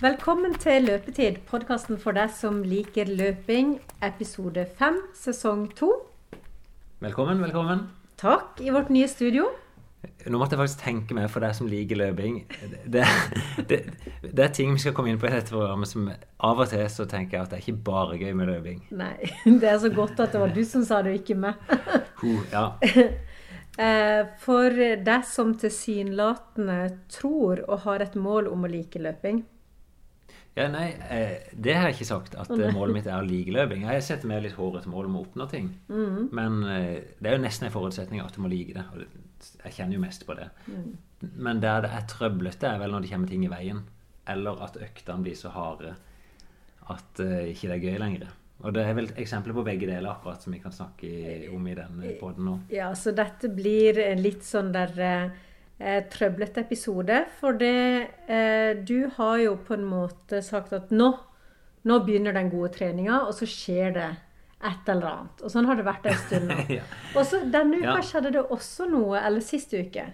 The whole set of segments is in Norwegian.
Velkommen til Løpetid, podkasten for deg som liker løping, episode fem, sesong to. Velkommen, velkommen. Takk i vårt nye studio. Nå måtte jeg faktisk tenke meg, for deg som liker løping det, det, det, er ting vi skal komme inn på i dette programmet som av og til så tenker jeg at det er ikke bare gøy med løping. Nei, det er så godt at det var du som sa det, og ikke meg. Ja. Eh, for deg som tilsynelatende tror og har et mål om å like løping, Ja, nei, eh, det har jeg ikke sagt, at eh, målet mitt er å like løping. Jeg setter meg litt hårete mål om å oppnå ting. Men eh, det er jo nesten en forutsetning at du må like det. Og jeg kjenner jo mest på det. Men der det er trøblete, er vel når det kommer ting i veien. Eller at øktene blir så harde at eh, ikke det er gøy lenger. Og det er vel eksempler på begge deler, akkurat som vi kan snakke om i denne poden nå. Ja, så dette blir litt sånn der eh, trøblete episode. For det eh, Du har jo på en måte sagt at nå, nå begynner den gode treninga, og så skjer det et eller annet. Og sånn har det vært en stund nå. Ja. Og så denne uka Ja. skjedde det også noe, eller sist uke,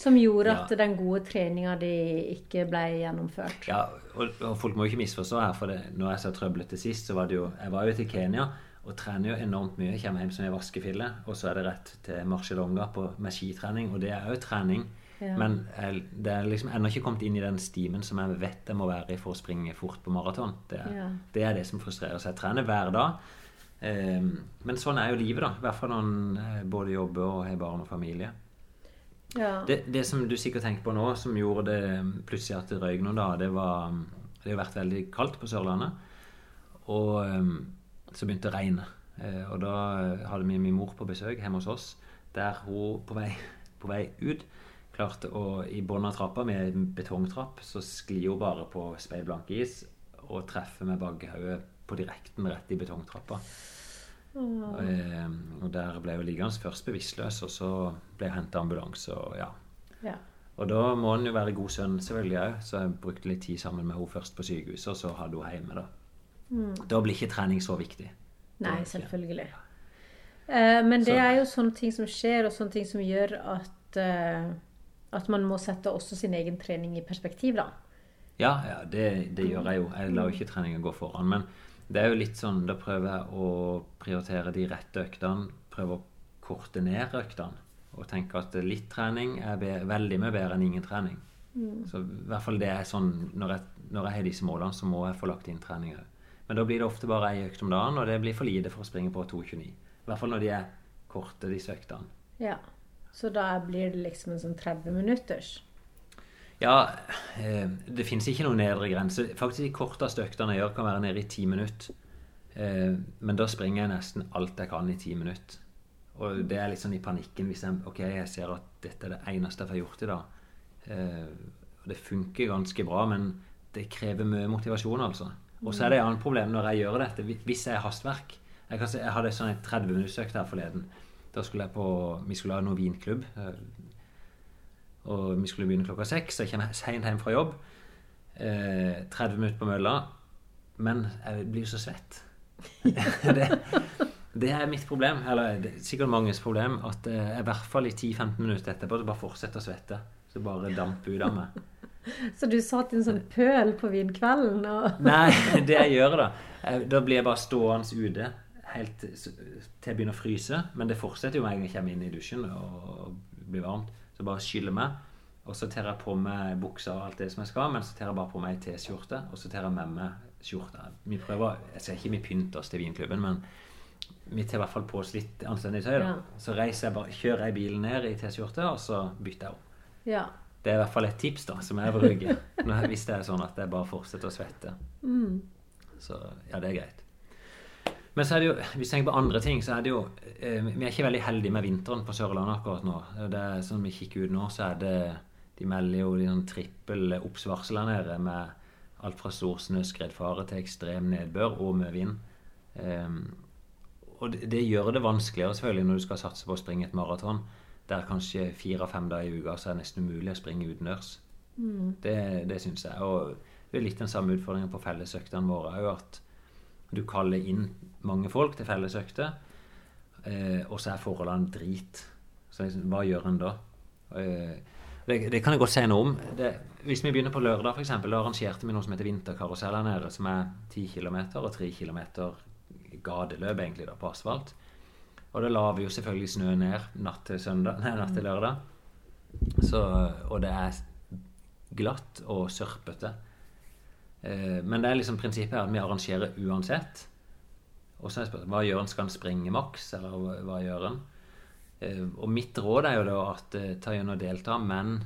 som gjorde Ja. at den gode treninga di ikke ble gjennomført. Ja, og, og folk må jo ikke misforstå her, for det, når jeg sa trøblete sist, så var det jo Jeg var jo til Kenya og trener jo enormt mye. Jeg kommer hjem som ei vaskefille, og så er det rett til marsjelonga på, med skitrening, og det er jo trening. Ja. Men jeg, det er liksom ennå ikke kommet inn i den stimen som jeg vet jeg må være i for å springe fort på maraton. Det, Ja. det er det som frustrerer. Så jeg trener hver dag. Eh, men sånn er jo livet, da. I hvert fall når en eh, både jobber og har barn og familie. Ja. Det, det som du sikkert tenker på nå, som gjorde det plutselig at det røyk noen dager, det var Det har vært veldig kaldt på Sørlandet. Og um, så begynte det å regne. Eh, og da eh, hadde vi min mor på besøk hjemme hos oss, der hun på vei, på vei ut klarte å I bunnen av trappa med betongtrapp så sklir hun bare på speilblank is og treffer med bakhodet på direkten rett i betongtrappa. Og, eh, og der ble hun liggende først bevisstløs, og så ble hun henta ambulanse. og ja, ja. og da må en jo være god sønn selvfølgelig òg, så jeg brukte litt tid sammen med henne først på sykehuset, og så hadde hun hjemme. Da Da blir ikke trening så viktig. Nei, selvfølgelig. Eh, men det Så- er jo sånne ting som skjer, og sånne ting som gjør at, eh, at man må sette også sin egen trening i perspektiv, da. Ja, ja det, det gjør jeg jo. Jeg lar jo ikke treninga gå foran. Men det er jo litt sånn, da prøver jeg å prioritere de rette øktene. Prøve å korte ned øktene. Og tenke at litt trening er veldig mye bedre enn ingen trening. Så i hvert fall det er sånn, når jeg, når jeg har disse målene, så må jeg få lagt inn trening òg. Men da blir det ofte bare ei økt om dagen, og det blir for lite for å springe på 2,29. I hvert fall når de er korte, disse øktene. Ja. Så da blir det liksom en sånn 30 minutters. Ja, eh, det finnes ikke noen nedre grense. Faktisk de korteste øktene jeg gjør, kan være nede i ti minutter. Eh, men da springer jeg nesten alt jeg kan i ti minutter. Og det er litt sånn i panikken hvis jeg, ok, jeg ser at dette er det eneste jeg får gjort i dag. Eh, og det funker ganske bra, men det krever mye motivasjon, altså. Og så er det et annet problem når jeg gjør dette. Hvis jeg har hastverk Jeg, kan si, jeg hadde sånn en 30 minuttsøkt her forleden. Da skulle jeg på Vi skulle ha noen vinklubb. eh, og vi skulle begynne klokka seks. Jeg kommer seint hjem fra jobb. Eh, 30 minutter på mølla. Men jeg blir så svett. det, det er mitt problem. Eller det er sikkert manges problem. At eh, jeg i hvert fall i 10-15 minutter etterpå så bare fortsetter å svette. Så bare damper ut av meg. Så du satt i en sånn pøl på vinkvelden og Nei, det jeg gjør da eh, Da blir jeg bare stående ute helt til til jeg begynner å fryse. Men det fortsetter jo med en gang jeg kommer inn i dusjen og blir varmt. Så bare skyller meg. Og så tar jeg på meg buksa og alt det som jeg skal, men så tar jeg bare på meg ei T-skjorte, og så tar jeg med meg skjorta. Vi prøver, Jeg ser ikke vi pynter oss til vinklubben, men vi tar i hvert fall på oss litt anstendig tøy. da. Ja. Så jeg bare, kjører jeg bilen ned i T-skjorte, og så bytter jeg om. Ja. Det er i hvert fall et tips da, som jeg bruker. Hvis det er sånn at jeg bare fortsetter å svette. Så ja, det er greit. Men så er det jo, hvis jeg tenker på andre ting, så er det jo eh, Vi er ikke veldig heldige med vinteren på Sørlandet akkurat nå. Det er sånn vi kikker ut nå, så er det De melder jo de sånn trippel oppsvarsel her nede med alt fra stor snøskredfare til ekstrem nedbør og mye vind. Ehm, og det, det gjør det vanskeligere selvfølgelig når du skal satse på å springe et maraton. Der kanskje fire-fem dager i uka så er det nesten umulig å springe utendørs. Det, det syns jeg. Og det er litt den samme utfordringen på fellesøktene våre òg, at du kaller inn mange folk til fellesøkter, eh, og så er forholdene drit. Så liksom, hva gjør en da? Eh, det, det kan jeg godt si noe om. Det, hvis vi begynner på lørdag, f.eks., da arrangerte vi noe som heter Vinterkarusell her nede, som er 10 km og 3 km gateløp da, på asfalt. Og det vi jo selvfølgelig snø ned natt til, søndag, nei, natt til lørdag. Så, og det er glatt og sørpete. Eh, men det er liksom prinsippet her at vi arrangerer uansett. Og så er spørsmålet hva gjør en? Skal en springe maks, eller hva, gjør en? Eh, og mitt råd er jo da at eh, ta gjennom og delta, men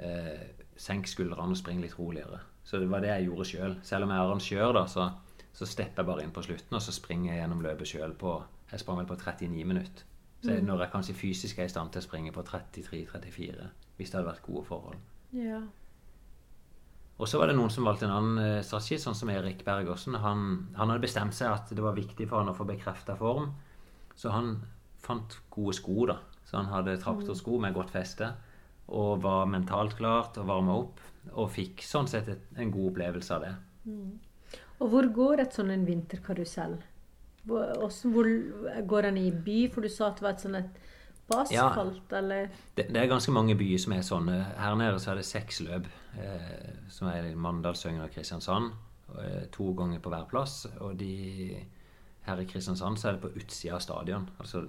eh, senk skuldrene og spring litt roligere. Så det var det jeg gjorde sjøl. Selv. selv om jeg er arrangør, da, så så stepper jeg bare inn på slutten, og så springer jeg gjennom løpet sjøl på Jeg sprang vel på 39 minutter. Så jeg, mm. når jeg kanskje fysisk er i stand til å springe på 33-34, hvis det hadde vært gode forhold. Ja. Og så var det noen som valgte en annen uh, strategi, sånn som Erik Bergersen. Han, han, hadde bestemt seg at det var viktig for han å få bekrefta form, så han fant gode sko, da. Så han hadde traktorsko med godt feste og var mentalt klart og varma opp. Og fikk sånn sett et, en god opplevelse av det. Mm. Og hvor går et sånn en vinterkarusell? Hvor, hvor Går den i by? For du sa at det var et sånn et på asfalt, ja, eller? Det, det, er ganske mange byer som er sånne. Her nede så er det seks løp, eh, som er i Mandalsøyen og Kristiansand. Eh, to ganger på hver plass. Og de, her i Kristiansand så er det på utsida av stadion. Altså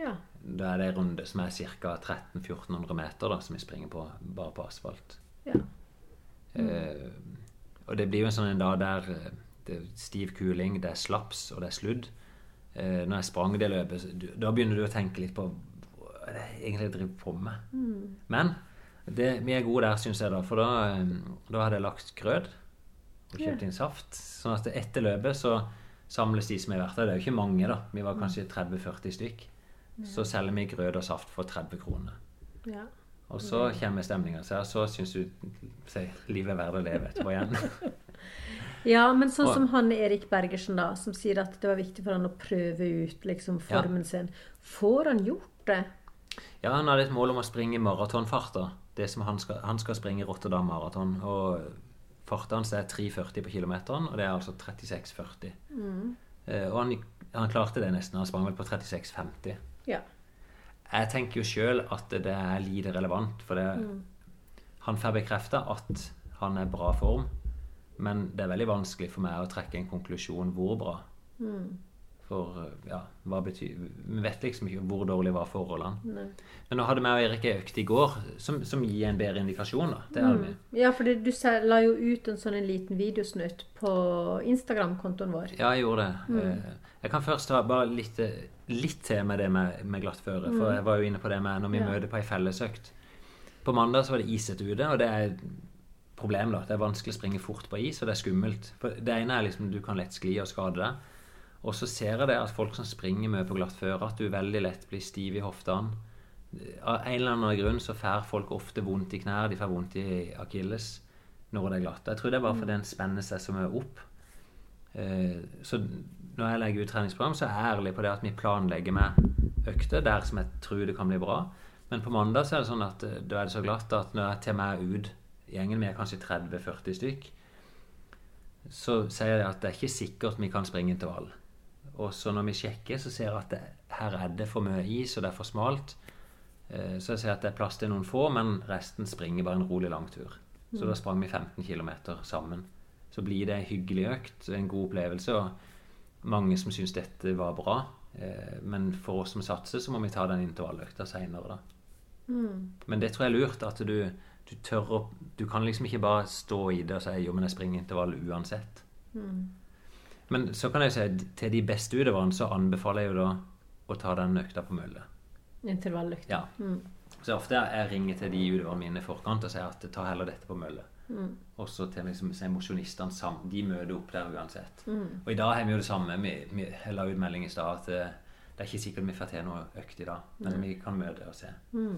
ja. Da er det ei runde som er ca. 1300-1400 meter, da, som vi springer på bare på asfalt. Ja. Mm. Eh, og det blir jo en sånn en dag der eh, det er stiv kuling, det er slaps og det er sludd. Eh, når jeg sprang det løpet, da begynner du å tenke litt på hva er det egentlig jeg driver på med. Mm. Men det, vi er gode der, syns jeg, da. For da, eh, da hadde jeg lagt grøt og kjøpt inn saft. Sånn at etter løpet så samles de som har vært der. Det er jo ikke mange, da. Vi var kanskje 30-40 stykk. Så selger vi grøt og saft for 30 kroner. Ja. Og så kommer stemninga seg, og så syns du se, livet er verdt å leve etterpå igjen. ja, men sånn som han Erik Bergersen, da, som sier at det var viktig for han å prøve ut liksom, formen ja. sin. Får han gjort det? Ja, han hadde et mål om å springe maratonfart. Det som han skal, han skal springe Rotterdam Maraton. Og farten hans er 3,40 på kilometeren, og det er altså 36,40. Mm. Eh, og han, han, klarte det nesten. Han sprang vel på 36,50. Ja. Jeg tenker jo sjøl at det er lite relevant, for det, mm. han får bekrefta at han er bra form, men det er veldig vanskelig for meg å trekke en konklusjon hvor bra. Mm. For ja, hva betyr Vi vet liksom ikke hvor dårlig var forholdene. Nei. Men nå hadde vi og Erik ei økt i går som, som, gir en bedre indikasjon. da. Det mm. Ja, for du la jo ut en sånn en liten videosnutt på Instagram-kontoen vår. Ja, jeg gjorde det. Mm. Eh, jeg kan først ta bare litt litt til med det med, med glattføre. For mm. jeg var jo inne på det med når vi ja. møter på ei fellesøkt. På mandag så var det isete ute, og det er problem. da. Det er vanskelig å springe fort på is, og det er skummelt. For det ene er liksom du kan lett skli og skade deg. Og så ser jeg det at folk som springer mye på glatt føre, at du veldig lett blir stiv i hoftene. Av en eller annen grunn så får folk ofte vondt i knær, de får vondt i akilles når det er glatt. Jeg tror det er bare fordi en spenner seg så mye opp. Eh, så når jeg legger ut treningsprogram, så er jeg ærlig på det at vi planlegger med økter der som jeg tror det kan bli bra. Men på mandag så er det sånn at eh, da er det så glatt at når jeg tar meg ut gjengen, vi er kanskje 30-40 stykk, så sier jeg at det er ikke sikkert vi kan springe intervall. Og så når vi sjekker, så ser jeg at det, her er det for mye is, og det er for smalt. Eh, så jeg ser at det er plass til noen få, men resten springer bare en rolig langtur. Så da sprang vi 15 km sammen. Så blir det en hyggelig økt, en god opplevelse. og mange som syns dette var bra. Eh, men for oss som satser, så må vi ta den intervalløkta seinere, da. Mm. Men det tror jeg er lurt. At du, du, tør å Du kan liksom ikke bare stå i det og si jo, men jeg springer intervall uansett. Mm. Men så kan jeg si til de beste utøverne så anbefaler jeg jo da å ta den økta på mølle. Intervalløkta. Ja. Mm. Så ofte jeg ringer til de utøverne mine i forkant og sier at ta heller dette på mølle. Mm. Også til liksom, mosjonistene sammen. De møter opp der uansett. Mm. Og i dag har vi jo det samme. Vi, vi la ut melding i stad at det, eh, det er ikke sikkert vi får til noe økt i dag, men mm. vi kan møte og se. Mm.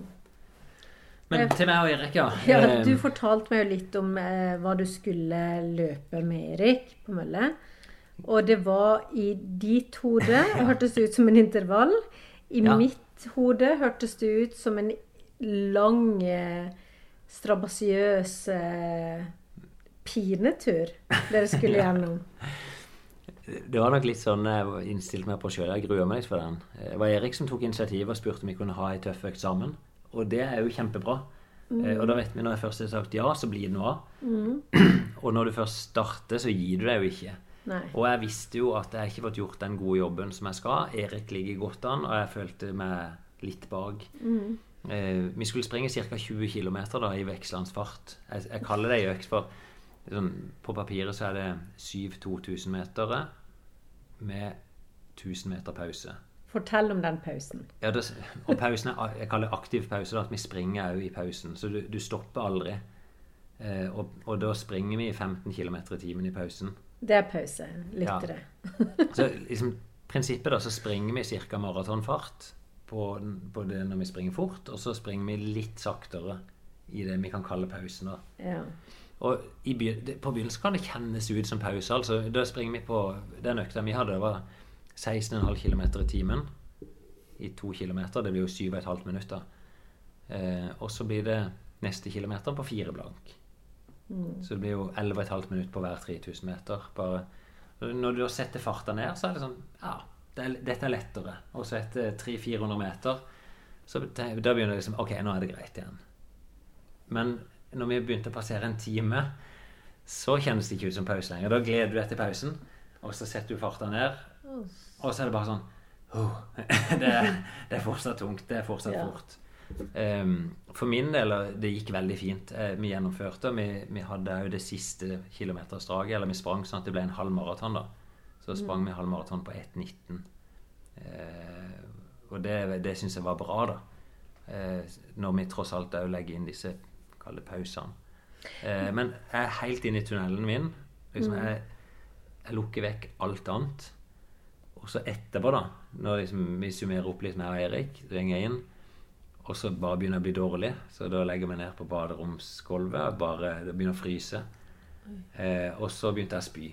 Men til meg og Erik, ja. ja du eh, fortalte meg jo litt om eh, hva du skulle løpe med Erik på mølle. Og det var i ditt hode hørtes det ut som en intervall. I ja. mitt hode hørtes det ut som en lang eh, strabasiøs eh, pinetur dere skulle gjennom? Det var nok litt sånn jeg var innstilt meg på sjøl. Jeg gruer meg litt for den. Det var Erik som tok initiativ og spurte om vi kunne ha ei tøff økt sammen. Og det er jo kjempebra. Mm. og da vet vi når jeg først har sagt ja, så blir det noe av. Mm. Og når du først starter, så gir du deg jo ikke. Nei. Og jeg visste jo at jeg ikke fått gjort den gode jobben som jeg skal. Erik ligger godt an, og jeg følte meg litt bak. Mm. Eh, vi skulle springe ca. 20 km da, i vekslende fart. Jeg, jeg kaller det ei økt, for sånn, på papiret så er det 7 2000-metere med 1000 meter pause. Fortell om den pausen. Ja, det, og pausen er, jeg kaller det aktiv pause, at vi springer òg i pausen. Så du, du stopper aldri. Eh, og, og da springer vi i 15 km i timen i pausen. Det er pause. litt til det. Så liksom, prinsippet da, så springer vi ca. maratonfart på, på det når vi springer fort, og så springer vi litt saktere i det vi kan kalle pausen. da. Ja. Og i på begynnelsen kan det kjennes ut som pause. altså Da springer vi på Den økta vi hadde, det var 16,5 km i timen i to km. Det blir jo 7,5 minutter. Eh, og så blir det neste kilometer på fire blank. Så det blir jo 11,5 minutter på hver 3000 meter. Bare, når du setter farta ned, så er det sånn Ja, det er, dette er lettere. Og så etter 300-400 meter, så da begynner det liksom Ok, nå er det greit igjen. Men når vi begynte å passere en time, så kjennes det ikke ut som pause lenger. Da gleder du deg til pausen, og så setter du farta ned, og så er det bare sånn oh, det, det er fortsatt tungt. Det er fortsatt Ja. fort. Um, for min del, det gikk veldig fint. Eh, vi gjennomførte. Vi, vi hadde òg det siste kilometersdraget. Eller vi sprang sånn at det ble en halv maraton. da. Så sprang vi halv maraton på 1,19. Uh, og det, det syns jeg var bra, da. Uh, når vi tross alt òg legger inn disse kalde pausene. Uh, men jeg er helt inne i tunnelen min. Liksom, jeg, jeg lukker vekk alt annet. Og så etterpå, da, når liksom, vi summerer opp litt med Eirik, ringer jeg inn, og så bare begynner jeg å bli dårlig, så da legger jeg meg ned på baderomsgulvet bare det begynner å fryse. Eh, og så begynte jeg å spy.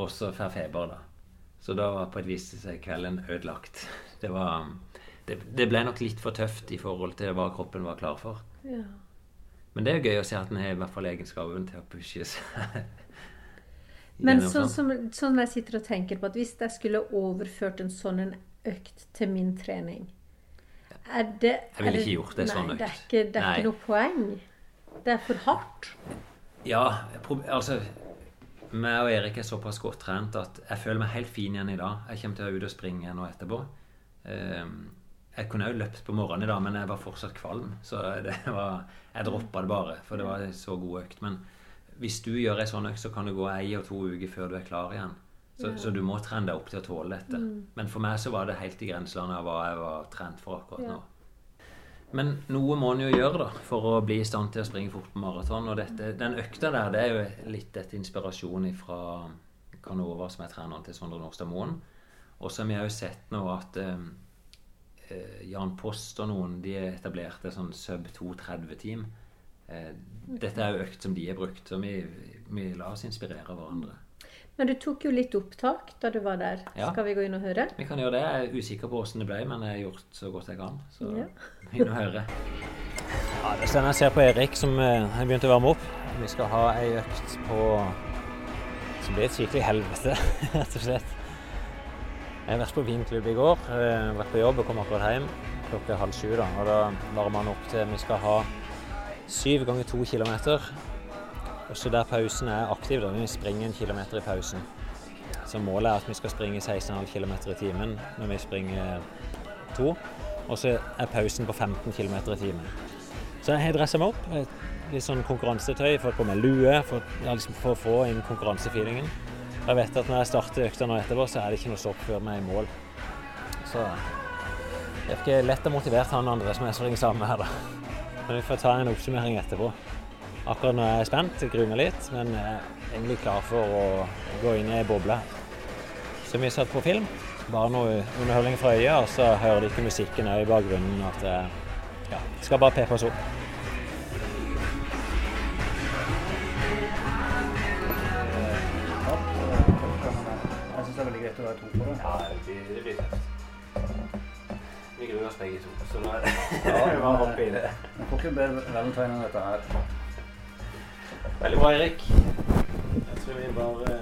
Og så får jeg feber, da. Så da var på et vis kvelden ødelagt. Det var det, det ble nok litt for tøft i forhold til hva kroppen var klar for. Ja. Men det er jo gøy å se at den har i hvert fall egenskapen til å pushe seg. Men sånn som, sånn jeg sitter og tenker på at hvis jeg skulle overført en sånn en økt til min trening er det, Jeg ville ikke gjort det sånn økt. det er ikke, det er ikke noe poeng. Det er for hardt. Ja, altså meg og Erik er såpass godt trent at jeg føler meg helt fin igjen i dag. Jeg kommer til å være ute og springe nå etterpå. Ehm, jeg kunne òg løpt på morgenen i dag, men jeg var fortsatt kvalm. Så det var, jeg droppa det bare, for det var en så god økt. Men hvis du gjør ei sånn økt, så kan det gå ei og to uker før du er klar igjen. Så, så du må trene deg opp til å tåle dette. Men for meg så var det helt i grenselandet av hva jeg var trent for akkurat Ja. nå. Men noe må en jo gjøre da, for å bli i stand til å springe fort på maraton. Og dette, den økta der, det er jo litt et inspirasjon fra Canova, som er treneren til Sondre Norstad Moen. Og så har vi òg sett nå at eh, eh, Jan Post og noen de etablerte sånn sub 230-team. Eh, dette er jo økt som de har brukt, så vi, vi lar oss inspirere av hverandre. Men du tok jo litt opptak da du var der. Ja. Skal vi gå inn og høre? Vi kan gjøre det. Jeg er usikker på åssen det ble, men jeg har gjort så godt jeg kan. Så Ja. inn og høre. Ja, det er jeg ser på Erik som eh, har begynt å varme opp. Vi skal ha ei økt på som blir et skikkelig helvete, rett og slett. Jeg har vært på vinklubb i går, eh, vært på jobb og kom akkurat hjem klokka halv sju. da, og Da varmer han opp til vi skal ha syv ganger to kilometer. Og så der pausen er aktiv, da vi springer en kilometer i pausen. Så målet er at vi skal springe 16,5 km i timen når vi springer to. Og så er pausen på 15 km i timen. Så jeg har dressa meg opp. Litt sånn konkurransetøy, fått på meg lue for, liksom for å få inn konkurransefeelingen. Og Jeg vet at når jeg starter økta nå etterpå, så er det ikke noe stopp før vi er i mål. Så det er ikke lett å motivere han andre som jeg springer sammen med her, da. Men vi får ta en oppsummering etterpå. Akkurat nå er jeg spent, jeg gruer meg litt, men jeg er egentlig klar for å gå inn i ei boble. Så vi satt på film. Bare noe underholdning fra øya, og så hører de ikke musikken òg i bakgrunnen. At det ja, skal bare pepe oss opp. Jeg syns det er veldig greit å være to på det. Ja, det blir tøft. Vi gruer oss begge to, så nå er det Ja, bare hoppe i det. Vi får ikke bedre valentine enn dette her. Veldig bra, Erik. Jeg tror vi bare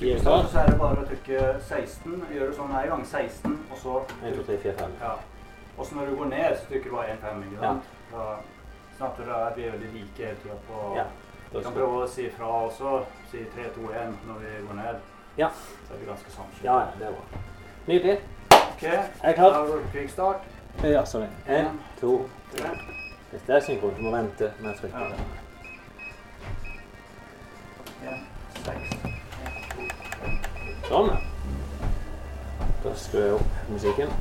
gir Så er det bare å trykke 16. Gjør du sånn en gang. 16, og så 1, 2, 3, 4, 5. Ja. Og så når du går ned, så trykker du bare 1, 5. Ikke sant? Ja. Da Snakker du at vi er veldig like hele tida på Ja. Vi kan prøve å si fra også. Si 3, 2, 1 når vi går ned. Ja. Så er vi ganske samskjønte. Ja, det er bra. Nydelig. Ok, Er jeg klar? Da er det kickstart. Ja, sorry. En, to, Tre. Dette er synkront. Du må vente med å trykke. Ja. En, seks. Sånn. Da skrur jeg opp musikken.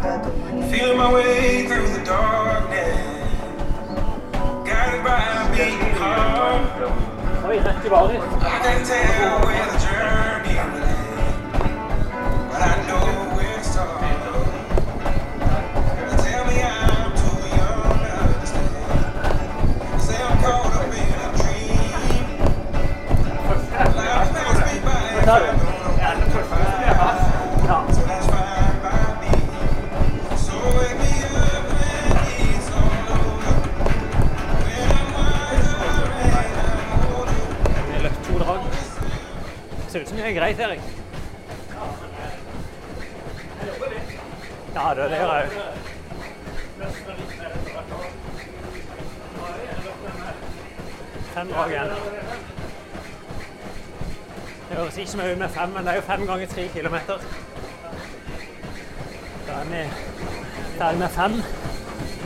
Feeling my way through the darkness, guided by a beating heart. I. I can't tell where the journey det er greit, Erik. Ja, det, det gjør jeg òg. Fem drag igjen. Det høres ikke mye ut med fem, men det er jo fem ganger tre kilometer. Da er vi ferdig med fem.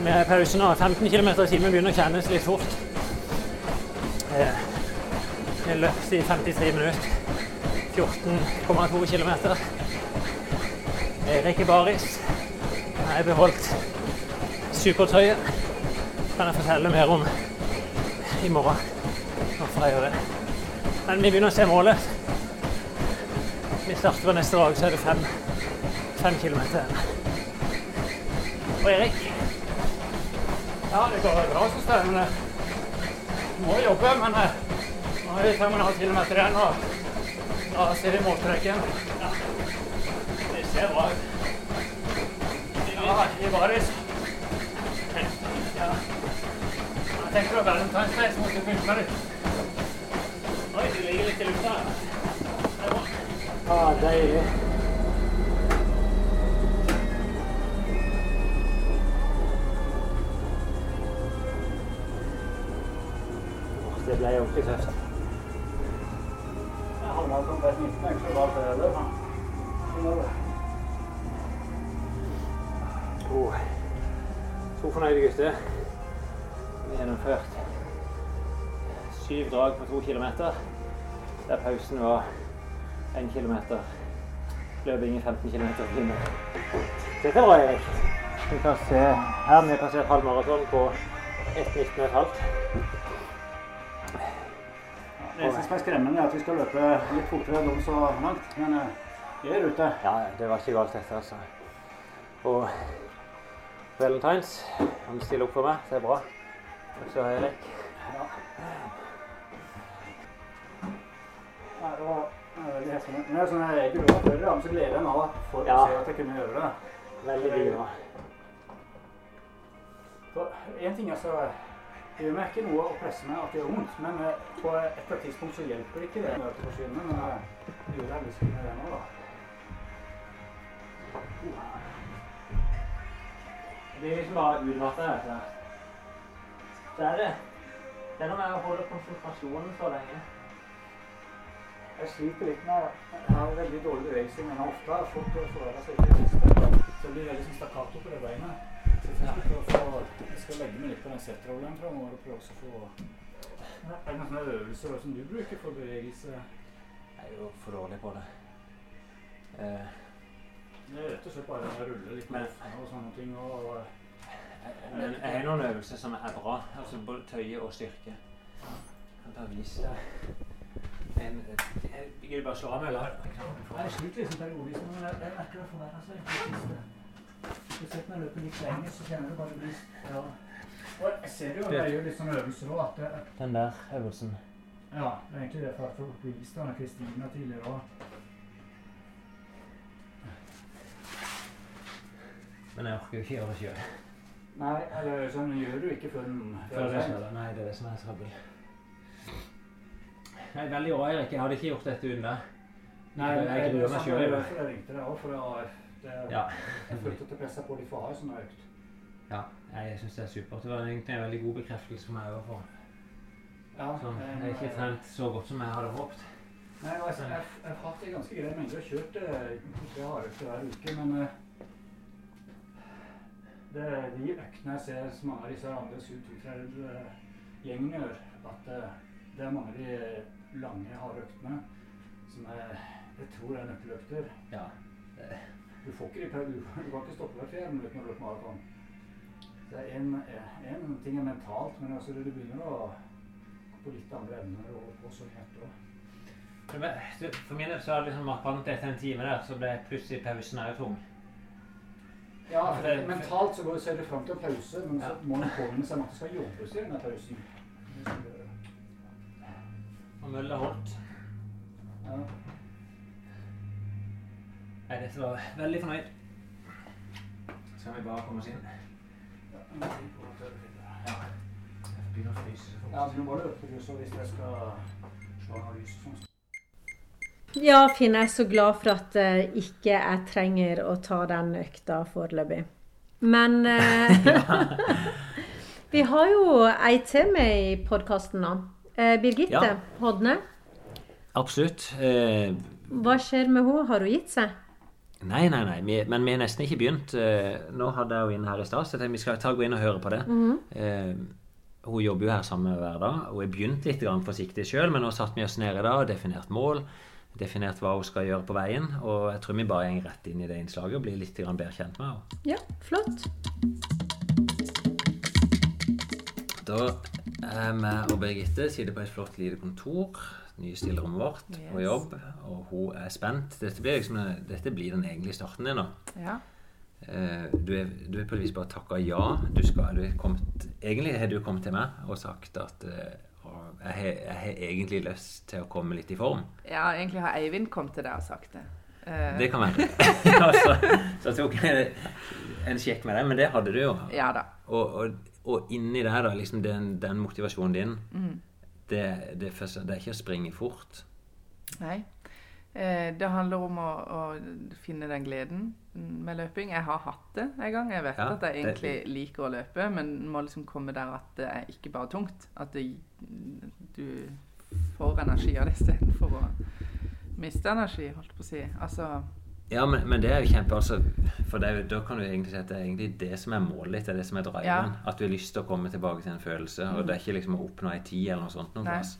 Med pausen nå. 15 km i timen begynner å kjennes litt fort. Jeg Vi løp i 53 minutter. 14,2 km. Erik i baris. Jeg har beholdt supertøyet. Kan jeg fortelle mer om i morgen. Hvorfor jeg gjør det. Men vi begynner å se målet. Vi starter på neste dag, så er det fem, fem kilometer. Og Erik? Ja, det går bra, syns jeg. Men jeg må jobbe. Men eh, nå er vi fem og en halv kilometer igjen, og da ser vi målstreken. Ja. Det ser bra ut. Ja, i baris. Ja. Jeg tenkte på Valentine's Day, så måtte jeg pynte litt. Oi, det ligger litt i lufta her. Det er bra. Deilig. Det ble ordentlig tøft. Har gjennomført syv drag på to kilometer, der pausen var én kilometer. Løping i 15 km i timen. Dette er bra, Erik. Vi kan se her vi har passert halv maraton på 1.19,5. Det eneste som er skremmende, er at vi skal løpe litt fortere enn de så langt. Men eh, vi er ute. Ja, det var ikke galt dette, altså. Og Valentines, han stiller opp for meg. Det er bra. Og så Erik. Ja. Nei, det var veldig hesende. Men det er sånn jeg ikke før, men så gleder jeg meg da for Ja. å se at jeg kunne gjøre det. Veldig. For en ting altså, så Det gjør meg ikke noe å presse meg at det gjør vondt, men eh, på et eller annet tidspunkt så hjelper det ikke det med å forsvinne. Men eh, det gjorde jeg lyst til det nå, da. Det er liksom bare utmattende. Altså. Det er det Det er noe med å holde konsentrasjonen så lenge. Jeg sliter litt med Jeg har veldig dårlig bevegelse, men ofte har jeg fått det seg å se det siste. Så det blir veldig sånn stakkato på det beinet. Så jeg skal, få, jeg skal legge meg litt på den setterollen framover og prøve å få Er det noen øvelser som du bruker for bevegelse? Jeg er jo for dårlig på det. Eh, Det er rett og slett bare å rulle litt med og sånne ting. Og, men jeg har noen øvelser som er bra. Altså både tøye og styrke. Jeg kan bare vise. En, jeg vil bare slå av meg eller? Jeg sliter liksom periodevis, men jeg, jeg merker det i det siste. Spesielt når jeg løper litt lenger, så kjenner du bare blir ja. Og jeg ser jo at jeg gjør litt sånne øvelser òg, at det, Den der øvelsen. ja, det er egentlig det for å vise deg Kristina tidligere òg. Men jeg orker jo ikke gjøre det sjøl. Nei, eller sånn gjør du ikke før den Nei, det er det som er trøbbel. jeg er veldig bra, Erik. Jeg hadde ikke gjort dette uten deg. Nei, Jeg jeg, gruer meg sjøl. jeg. jeg, jeg ringte deg også, for det, var- det, Ja. jeg følte at jeg presset på litt for hardt. sånn økt. ja. Jeg syns det er supert. Det var egentlig en veldig god bekreftelse for meg òg. Ja, Sånn, eh, jeg har ikke trent så godt som jeg hadde håpet. Nei, altså, jeg, jeg har hatt en ganske grei mengde og kjørt eh, tre hardøkter hver uke, men eh, det, er de øktene jeg ser som mange av disse andre Sud-Tutrell-gjengene gjør, at eh, det er mange av de lange, harde øktene som jeg, jeg tror er nøkkeløkter. Ja. Du får ikke de per, du, du kan ikke stoppe hver fjerde minutt når du løper maraton. Det er en, en ting er mentalt, men altså det du begynner å gå på litt andre evner og, på så hjerte også. For min del så det liksom markant etter en time der, så ble plutselig pausen òg tung. Ja, for det- mentalt så går, ser du fram til en pause, men så må man påminne seg om at det skal jobbes i denne pausen. Og mølla holdt. Ja. Nei, dette var veldig fornøyd. Skal vi bare komme oss inn? Ja. Jeg begynner å fryse så fort. ja nå må du så hvis jeg skal slå noe sånn. Ja, Finn, jeg er så glad for at uh, ikke jeg trenger å ta den økta foreløpig. Men uh, vi har jo ei til med i podkasten nå. Uh, Birgitte Ja. Hodne. Absolutt. Eh, Hva skjer med henne? Har hun gitt seg? nei, nei, nei. Vi, men vi har nesten ikke begynt. Nå hadde jeg henne inn her i stad, så vi skal ta gå inn og høre på det. eh, hun jobber jo her sammen hver dag. Hun har begynt litt grann forsiktig sjøl, men nå satte vi oss ned i dag og definert mål. Definert hva hun skal gjøre på veien. Og jeg tror vi bare går rett inn i det innslaget og blir litt bedre kjent med henne. Ja, flott. Da er vi og Birgitte sitter på et flott lite kontor. Nye stillerommet vårt på jobb. Og hun er spent. Dette blir, liksom, dette blir den egentlige starten din nå. Ja. Eh, Du er, du er på et vis bare takka ja. Du skal, du kommet, egentlig har du kommet til meg og sagt at eh, jeg, har, egentlig lyst til å komme litt i form. ja, egentlig har Eivind kommet til deg og sagt det. Uh. Det kan være. Og så, så tok jeg en sjekk med deg, men det hadde du jo. Ja da. Og, og, og inni der, da, liksom den, den motivasjonen din, Mm. det, det, det er ikke å springe fort. Nei. Eh, det handler om å, å finne den gleden med løping. Jeg har hatt det en gang. Jeg vet Ja, at jeg det- egentlig liker å løpe, men må liksom komme der at det er ikke bare tungt. At det, du får energi av det istedenfor å miste energi, holdt på å si. Altså Ja, men, men det er jo kjempe, altså, For det da kan du egentlig si at det er egentlig det som er målet ditt, det er det som er driven. Ja. At du har lyst til å komme tilbake til en følelse. Og det er ikke liksom å oppnå ei tid eller noe sånt. Noe Nei. plass.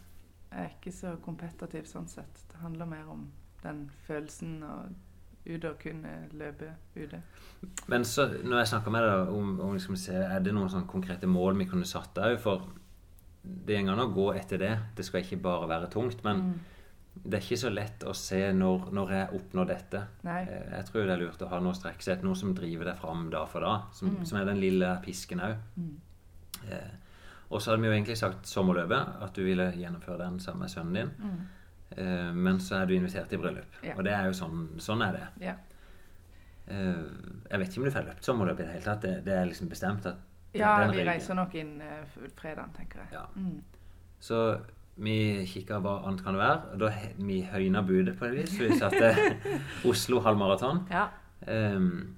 Jeg er ikke så kompetativ sånn sett. Det handler mer om den følelsen og ut og kunne løpe ute. Men så, når jeg snakker med deg om, om liksom, se, er det noen sånne konkrete mål vi kunne satt òg, for det går an å gå etter det. Det skal ikke bare være tungt. Men Mm. det er ikke så lett å se når, når jeg oppnår dette. Nei. Eh, Jeg tror det er lurt å ha noe etter, noe som driver deg fram da for da. Som, Mm. som er den lille pisken òg. Mm. Eh, og så hadde vi jo egentlig sagt sommerløpet, at du ville gjennomføre den sammen med sønnen din. Eh, men så er du invitert i bryllup. Ja. Og det er jo sånn, sånn er det. Ja. Eh, jeg vet ikke om du får løpt sommerløp i det hele tatt. Det, det er liksom bestemt at Ja, det vi regel. reiser nok inn uh, fredag, tenker jeg. Ja. Mm. Så vi kikka hva annet kan det være. Og da vi høyna budet på et vis. Vi satte Oslo halvmaraton. Ja. Um,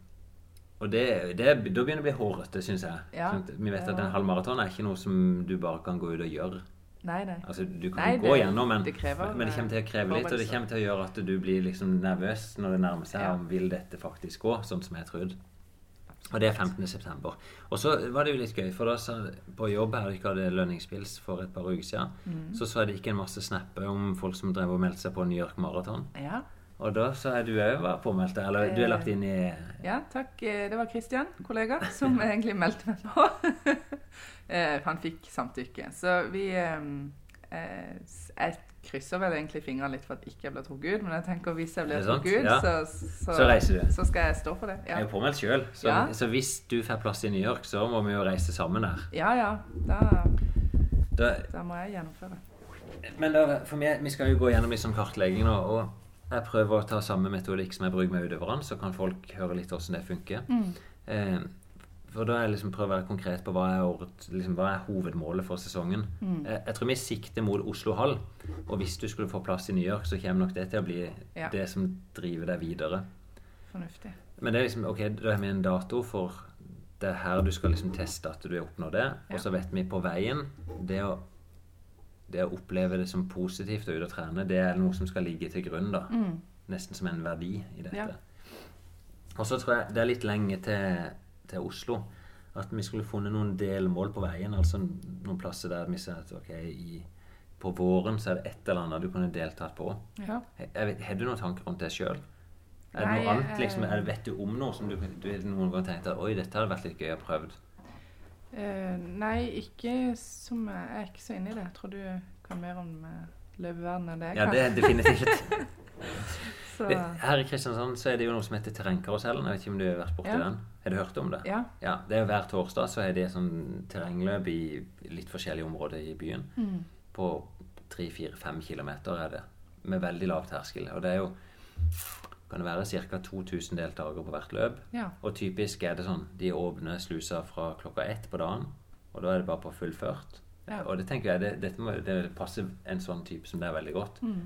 og det, det, da begynner det å bli hårete, syns jeg. Ja, Sånn vi vet at en halvmaraton er ikke noe som du bare kan gå ut og gjøre. Nei, nei. Altså, du kan Nei, gå det- gjennom, men det krever, men det kommer til å kreve litt. Og det kommer til å gjøre at du blir liksom nervøs når det nærmer seg Ja. om vil dette faktisk gå, sånn som jeg trodde. Og det er 15. september. Og så var det jo litt gøy, for da på jobb her ikke hadde lønningspils for et par uker siden, Mm. så så jeg det ikke en masse snapper om folk som drev og meldte seg på New York Marathon. Ja. Og da så er du òg var påmeldt eller du er lagt inn i ja, takk. Eh, Det var Kristian, kollega, som egentlig meldte meg på. Eh, Han fikk samtykke. Så vi eh, eh, Jeg krysser vel egentlig fingrene litt for at ikke jeg blir trukket ut, men jeg tenker hvis jeg blir trukket ut, Ja. så, så, Så reiser du. så skal jeg stå for det. Jeg er Ja, jo påmeldt sjøl, så, Ja. så hvis du får plass i New York, så må vi jo reise sammen der. ja. ja da, Da, da må jeg gjennomføre. Men da, for meg, vi skal jo gå gjennom litt sånn kartlegging nå, og jeg prøver å ta samme metodikk som jeg bruker med utøverne, så kan folk høre litt hvordan det funker. Mm. Eh, For da jeg liksom prøver å være konkret på hva er, året, liksom, hva er hovedmålet for sesongen. Mm. Jeg, jeg tror vi sikter mot Oslo Hall. Og hvis du skulle få plass i New York, så kommer nok det til å bli Ja. det som driver deg videre. Fornuftig. Men det er liksom, ok, da har vi en dato for det er her du skal liksom teste at du har oppnådd det. Ja. Og så vet vi på veien det å, det å oppleve det som positivt og ut og trene, det er noe som skal ligge til grunn. da. Mm. Nesten som en verdi i dette. Ja. Og så tror jeg det er litt lenge til, til Oslo. At vi skulle funnet noen delmål på veien. Altså noen plasser der vi ser at ok, i, på våren så er det et eller annet du kunne deltatt på. Ja. Jeg- jeg Har du noen tanker rundt det sjøl? Er det noe annet, eh, liksom, er det, vet du om noe som du, du noen gang tenkte at oi, dette hadde vært litt gøy å prøve? Uh, nei, ikke som Jeg er ikke så inne i det. Jeg tror du kan mer om eh, løpeverden enn det jeg kan. Ja, det er definitivt. Så, Det, her i Kristiansand så er det jo noe som heter Terrengkarusellen. Jeg vet ikke om du har vært borti Ja. den? Har du hørt om det? ja. Ja, det er Hver torsdag så er det sånn terrengløp i litt forskjellige områder i byen. Mm. På 3-4-5 kilometer er det. Med veldig lav terskel. Og det er jo kan det være ca. 2000 deltakere på hvert løp. ja. Og typisk er det sånn de åpner slusa fra klokka ett på dagen. Og da er det bare på fullført. Ja. Og det tenker jeg det, dette må, det passer en sånn type som det er veldig godt. Mm.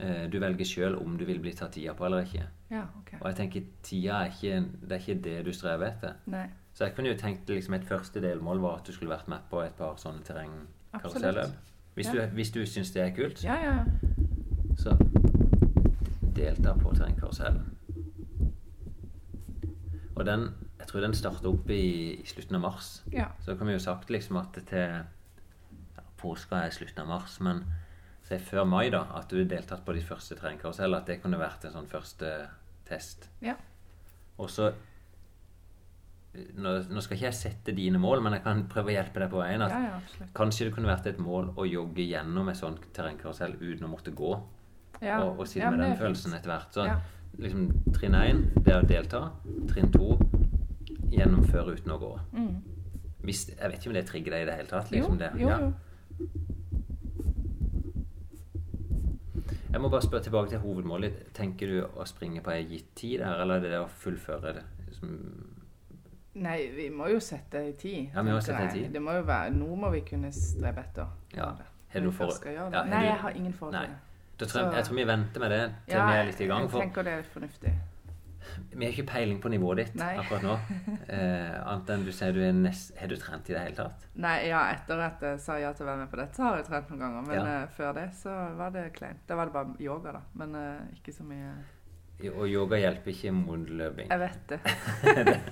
Eh, Du velger sjøl om du vil bli tatt tida på eller ikke. Ja, okay. Og jeg tenker tida er ikke, det er ikke det du strever etter. Nei. Så jeg kunne jo tenkt liksom et første delmål var at du skulle vært med på et par sånne terrengkaruselløp. Hvis, Ja. du, hvis du syns det er kult, Ja, ja. så delta på terrengkarusellen. Og den, jeg tror den starter opp i, i slutten av mars. ja. Så kan vi jo sagt liksom at til ja, Påska er slutten av mars, men si før mai, da, at du deltatt på de første terrengkarusellene, at det kunne vært en sånn første test. Ja. Og så nå, nå skal ikke jeg sette dine mål, men jeg kan prøve å hjelpe deg på veien. At ja, ja. Kanskje det kunne vært et mål å jogge gjennom et sånt terrengkarusell uten å måtte gå. Ja. Og, og sitte med den følelsen etter hvert. Så liksom trinn én, det er å delta. Trinn to, gjennomføre uten å gå. Mm. Hvis, jeg vet ikke om det trigger deg i det hele tatt. Jo, Liksom det. jo, Ja. jo. Jeg må bare spørre tilbake til hovedmålet. Tenker du å springe på ei gitt tid der, eller er det det å fullføre det? Som Nei, vi må jo sette i tid. Ja, vi må sette tid. Det må jo være, Noe må vi kunne strebe etter. Ja. Har du for- ja, Nei, jeg har ingen forhold til det. jeg, tror vi venter med det til Ja, vi er litt i gang. jeg tenker det er fornuftig. Vi har ikke peiling på nivået ditt Nei. akkurat nå. Eh, annet enn du sier du er nest, Har du trent i det hele tatt? Nei, ja, etter at jeg sa ja til å være med på dette, så har jeg trent noen ganger. Men Ja. eh, før det så var det kleint. Da var det bare yoga, da. Men eh, ikke så mye Og yoga hjelper ikke mot løping. Jeg vet det.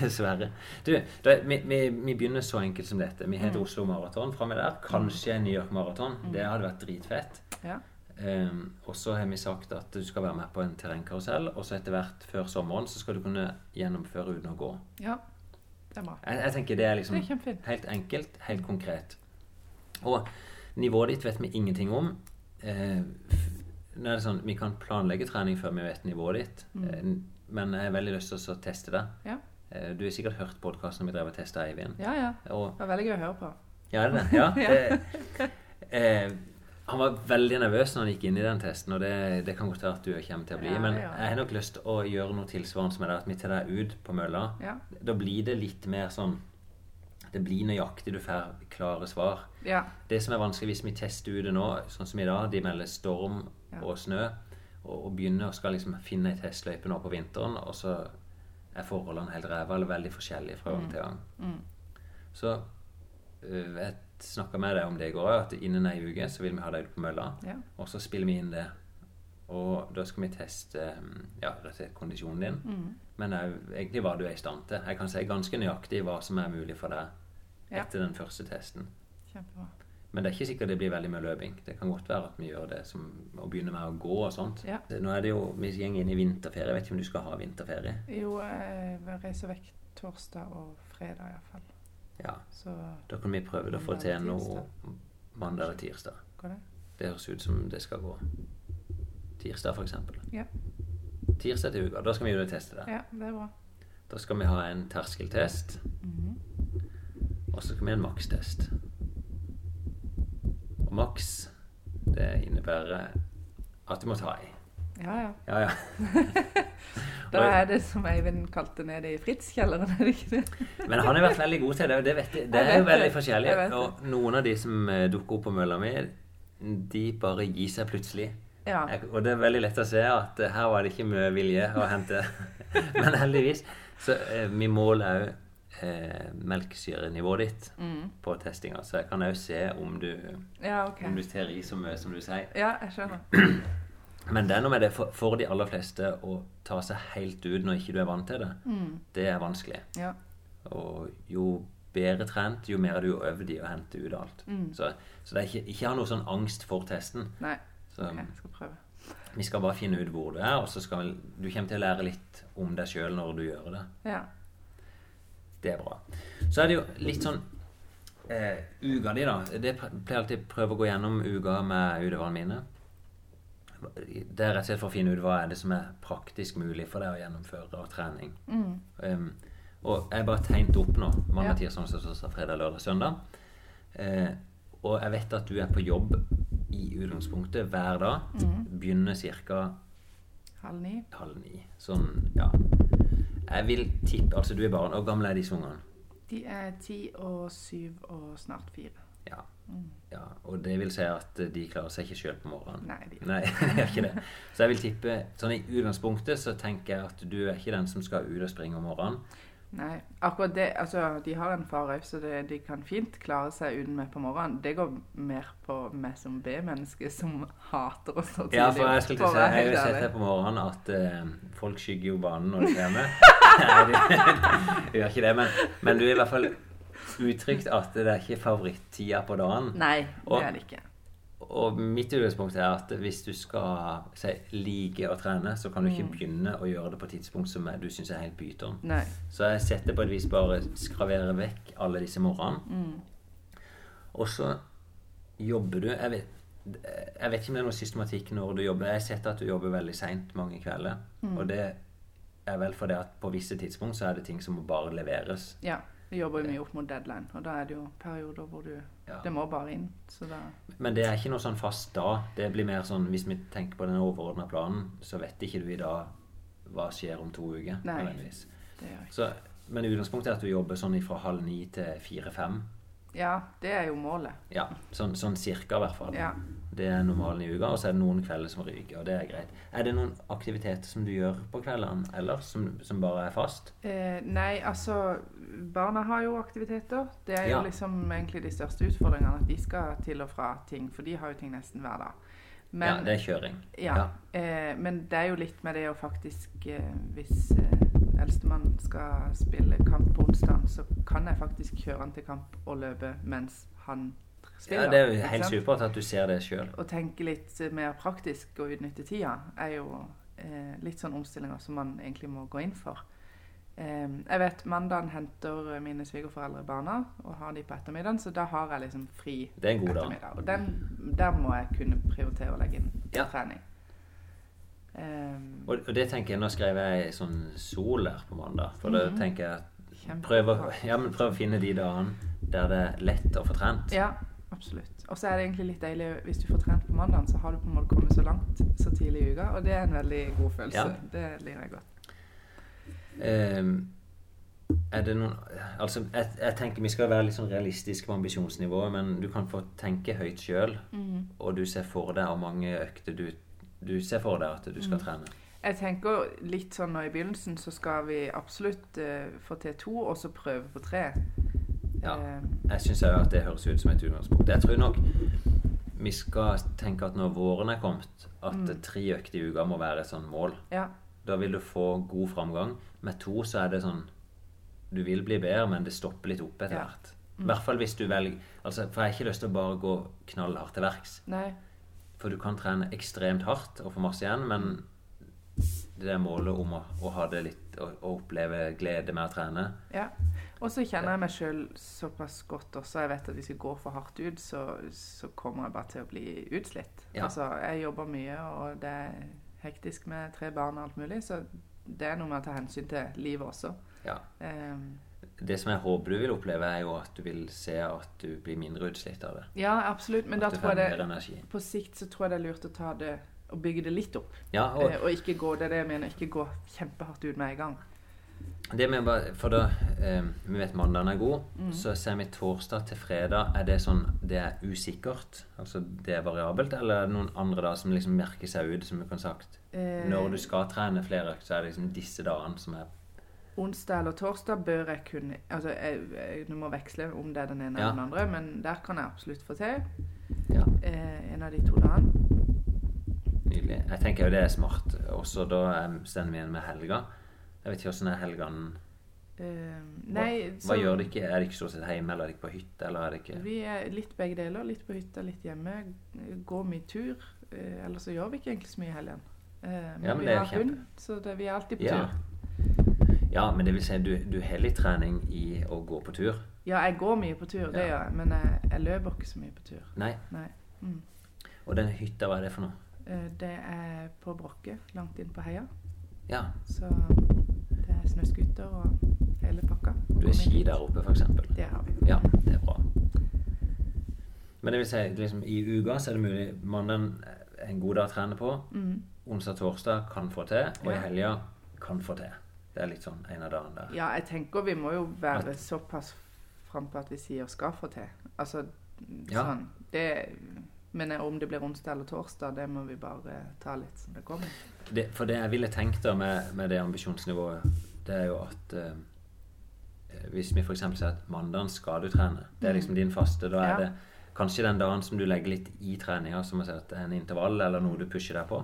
Dessverre. Du, da, vi, vi, vi begynner så enkelt som dette. Vi heter Mm. Oslo Maraton framme der. Kanskje en New York Maraton. Det hadde vært dritfett. Ja. Um, og så har vi sagt at du skal være med på en terrengkarusell. Og så etter hvert før sommeren så skal du kunne gjennomføre uten å gå. ja. Det er bra. Jeg, jeg tenker det er liksom Det er helt enkelt, helt konkret. Og nivået ditt vet vi ingenting om. Eh, nå er det sånn, Vi kan planlegge trening før vi vet nivået ditt. Mm. Eh, men jeg har veldig lyst til å teste det. Ja. Eh, du har sikkert hørt podkasten vi drev og testa Eivind. Ja, ja. Og, Det var veldig gøy å høre på. ja, er det det? Ja. Det, eh, han var veldig nervøs når han gikk inn i den testen, og det, det kan godt være at du kommer til å bli. Ja, men ja. jeg. har nok lyst til å gjøre noe tilsvarende som er der, at vi tar deg ut på mølla. Ja. Da blir det litt mer sånn Det blir nøyaktig, du får klare svar. Ja. Det som er vanskelig hvis vi tester ute nå, sånn som i dag, de melder storm og snø, og, og begynner å skal liksom finne ei testløype nå på vinteren, og så er forholdene helt ræva eller veldig forskjellige fra gang til gang. Mm. Så øh, jeg snakka med deg om det i går, at innen ei uke så vil vi ha deg på mølla, Ja. og så spiller vi inn det. Og da skal vi teste ja, rett og slett kondisjonen din, Mm. men òg egentlig hva du er i stand til. Jeg kan si ganske nøyaktig hva som er mulig for deg Ja. etter den første testen. Kjempebra. Men det er ikke sikkert det blir veldig mye løping. Det kan godt være at vi gjør det som å begynne med å gå og sånt. Ja. Nå er det jo, Vi går inn i vinterferie. Jeg vet ikke om du skal ha vinterferie? Jo, jeg reiser vekk torsdag og fredag iallfall. Ja, Så Da kan vi prøve å få til noe mandag eller tirsdag. det? Det høres ut som det skal gå. Tirsdag, f.eks. Ja. Tirsdag til uka. Da skal vi jo teste det. Ja, det er bra. Da skal vi ha en terskeltest, Mhm. og så skal vi ha en makstest. Og maks, det innebærer at du må ta i. Ja, ja. Ja, ja. Da er det som Eivind kalte nede i Fritz-kjelleren, er det ikke det? Men han har vært veldig god til det, og det, vet jeg. det er jo veldig forskjellig. Og noen av de som eh, dukker opp på mølla mi, de bare gir seg plutselig. Ja. Og det er veldig lett å se at eh, her var det ikke mye vilje å hente. Men heldigvis. Så eh, min mål er jo eh, melkesyrenivået ditt Mm. på testinga. Så jeg kan òg se om du, Ja, okay. om du tar i så mye som du sier. Ja, jeg skjønner. Men det er noe med det for, for de aller fleste å ta seg helt ut når ikke du er vant til det. Mm. Det er vanskelig. Ja. Og jo bedre trent, jo mer er du øvd i å hente ut alt. Mm. Så, så ikke, ikke ha noe sånn angst for testen. Nei, Så okay, jeg skal prøve. vi skal bare finne ut hvor du er, og så skal du kommer til å lære litt om deg sjøl når du gjør det. Ja. Det er bra. Så er det jo litt sånn eh, Uka di, da. Det pleier alltid å prøve å gå gjennom uka med utøverne mine. Det er rett og slett for å finne ut hva er det som er praktisk mulig for deg å gjennomføre av trening. Mm. Um, og jeg har bare tegnet opp nå. Mandag, Ja. tirsdag, onsdag, fredag, lørdag, søndag. Eh, og jeg vet at du er på jobb i utgangspunktet hver dag. Mm. Begynner ca. Halv ni. halv ni. Sånn, ja. Jeg vil tippe Altså, du er barn. Hvor gamle er disse ungene? De er ti og syv og snart fire. Ja. Mm. ja. Og det vil si at de klarer seg ikke sjøl på morgenen. Nei, de Nei, gjør ikke det. Så jeg vil tippe Sånn i utgangspunktet så tenker jeg at du er ikke den som skal ut og springe om morgenen. Nei, akkurat det Altså, de har en far òg, så det, de kan fint klare seg uten meg på morgenen. Det går mer på meg som B-menneske, som hater å stå tidlig Ja, for jeg skulle si Jeg har jo sett her på morgenen at uh, folk skygger jo banen når de kommer. Nei, de gjør ikke det, men, men du er i hvert fall uttrykt at det er ikke favorittida på dagen. Nei, det er det ikke. Og mitt utgangspunkt er at hvis du skal si, like å trene, så kan du ikke Mm. begynne å gjøre det på et tidspunkt som du syns er helt pyton. Så jeg setter på et vis bare skraverer vekk alle disse morgenene. Mm. Og så jobber du jeg vet, jeg vet ikke om det er noe systematikk når du jobber. Jeg har sett at du jobber veldig seint mange kvelder. Mm. Og det er vel fordi at på visse tidspunkt så er det ting som må bare leveres. Ja. Vi jobber jo mye opp mot deadline, og da er det jo perioder hvor du Ja. Det må bare inn. Men det er ikke noe sånn fast da. Det blir mer sånn hvis vi tenker på den overordna planen, så vet ikke du i dag hva skjer om to uker. Nei. det gjør jeg. Så, men utgangspunktet er at du jobber sånn fra halv ni til fire-fem. Ja, det er jo målet. Ja, sånn, sånn cirka i hvert fall. Ja. Det er normalen i uka, og så er det noen kvelder som ryker, og det er greit. Er det noen aktiviteter som du gjør på kveldene ellers, som, som bare er fast? Eh, nei, altså Barna har jo aktiviteter. Det er jo Ja. liksom egentlig de største utfordringene. At de skal til og fra ting. For de har jo ting nesten hver dag. Men, ja, det er kjøring. ja, Eh, men det er jo litt med det å faktisk eh, Hvis eh, eldstemann skal spille kamp på onsdag, så kan jeg faktisk kjøre han til kamp og løpe mens han spiller. Ja, det er jo helt supert at du ser det sjøl. Å tenke litt mer praktisk og utnytte tida er jo eh, litt sånn omstillinger som man egentlig må gå inn for. Eh, jeg vet mandagen henter mine svigerforeldre barna og har de på ettermiddagen, så da har jeg liksom fri Det er en god ettermiddag. Og den, der må jeg kunne prioritere å legge inn Ja. trening. Um, Og, det tenker jeg, Nå skrev jeg sånn sol der på mandag. For da Mhm. tenker jeg prøv å, ja, men prøv å finne de dagene der det er lett å få trent. Ja, absolutt. Og så er det egentlig litt deilig hvis du får trent på mandagen, så har du på en måte kommet så langt så tidlig i uka, og det er en veldig god følelse. Ja. Det liker jeg godt. Um, er det noen Altså, jeg, jeg tenker vi skal være litt sånn realistiske på ambisjonsnivået, men du kan få tenke høyt sjøl, Mhm. og du ser for deg hvor mange økter du, du ser for deg at du skal Mm. trene. Jeg tenker litt sånn nå i begynnelsen så skal vi absolutt uh, få til to, og så prøve på tre. Ja. Eh, Jeg syns òg at det høres ut som et utgangspunkt. Jeg tror nok vi skal tenke at når våren er kommet, at Mm. tre økter i uka må være et sånt mål. ja. Da vil du få god framgang. Med to så er det sånn Du vil bli bedre, men det stopper litt opp etter Ja. hvert. I Mm. hvert fall hvis du velger altså, For jeg har ikke lyst til å bare gå knallhardt til verks. Nei. For du kan trene ekstremt hardt og få masse igjen, men det er målet om å, å ha det litt å oppleve glede med å trene. Ja. Og så kjenner jeg meg sjøl såpass godt også. Jeg vet at hvis jeg går for hardt ut, så, så kommer jeg bare til å bli utslitt. Ja. Altså, jeg jobber mye, og det er hektisk med tre barn og alt mulig, så det er noe med å ta hensyn til livet også. Ja. Um, Det som jeg håper du vil oppleve, er jo at du vil se at du blir mindre utslitt av det. ja, absolutt, men at da tror jeg det. På sikt så tror jeg det er lurt å ta det og bygge det litt opp. Ja, og Eh, og ikke gå det er det jeg mener, ikke gå kjempehardt ut med en gang. Det med bare, For da eh, Vi vet mandagen er god, Mm. så ser vi torsdag til fredag. Er det sånn det er usikkert? Altså det er variabelt? Eller er det noen andre da som liksom merker seg ut, som du kan sagt? Eh, Når du skal trene flere økter, så er det liksom disse dagene som er Onsdag eller torsdag bør jeg kunne Altså, jeg, jeg, du må veksle om det er den ene Ja. eller den andre, men der kan jeg absolutt få til Ja, eh, en av de to dagene. nydelig. Jeg tenker jo det er smart. Også da eh, sender vi igjen med helga. Jeg vet ikke åssen er helgene Eh, Hva, hva så, gjør dere? Er dere stort sett hjemme, eller er dere på hytte, eller er dere Vi er litt begge deler. Litt på hytta, litt hjemme. Går mye tur. Uh, ellers så gjør vi ikke egentlig så mye i helgen. Uh, men, Ja, men vi har kjempe- hund, så det, vi er alltid på Ja. tur. Ja, men det vil si du, du har litt trening i å gå på tur? Ja, jeg går mye på tur, det Ja. gjør jeg. Men jeg, jeg løper ikke så mye på tur. Nei. Nei. Mm. Og den hytta, hva er det for noe? Eh, det er på Brokke, langt inn på heia. Ja, Så snøscooter og hele pakka. du har ski der oppe, f.eks.? Det har vi. Ja, det er bra. Men det vil si, liksom, i uka så er det mulig Mandagen er en god dag å trene på. Mm. Onsdag og torsdag kan få til. Og i helga kan få til. Det er litt sånn en av dagene der. Ja, jeg tenker vi må jo være At- såpass frampå at vi sier 'skal få til'. Altså Ja. sånn det, Men om det blir onsdag eller torsdag, det må vi bare ta litt som det kommer. Det, for det jeg ville tenkt da med, med det ambisjonsnivået, det er jo at eh, Hvis vi f.eks. sier at mandagen skal du trene, det er liksom din faste, da er Ja. det kanskje den dagen som du legger litt i treninga, som å si at det er en intervall eller noe du pusher deg på.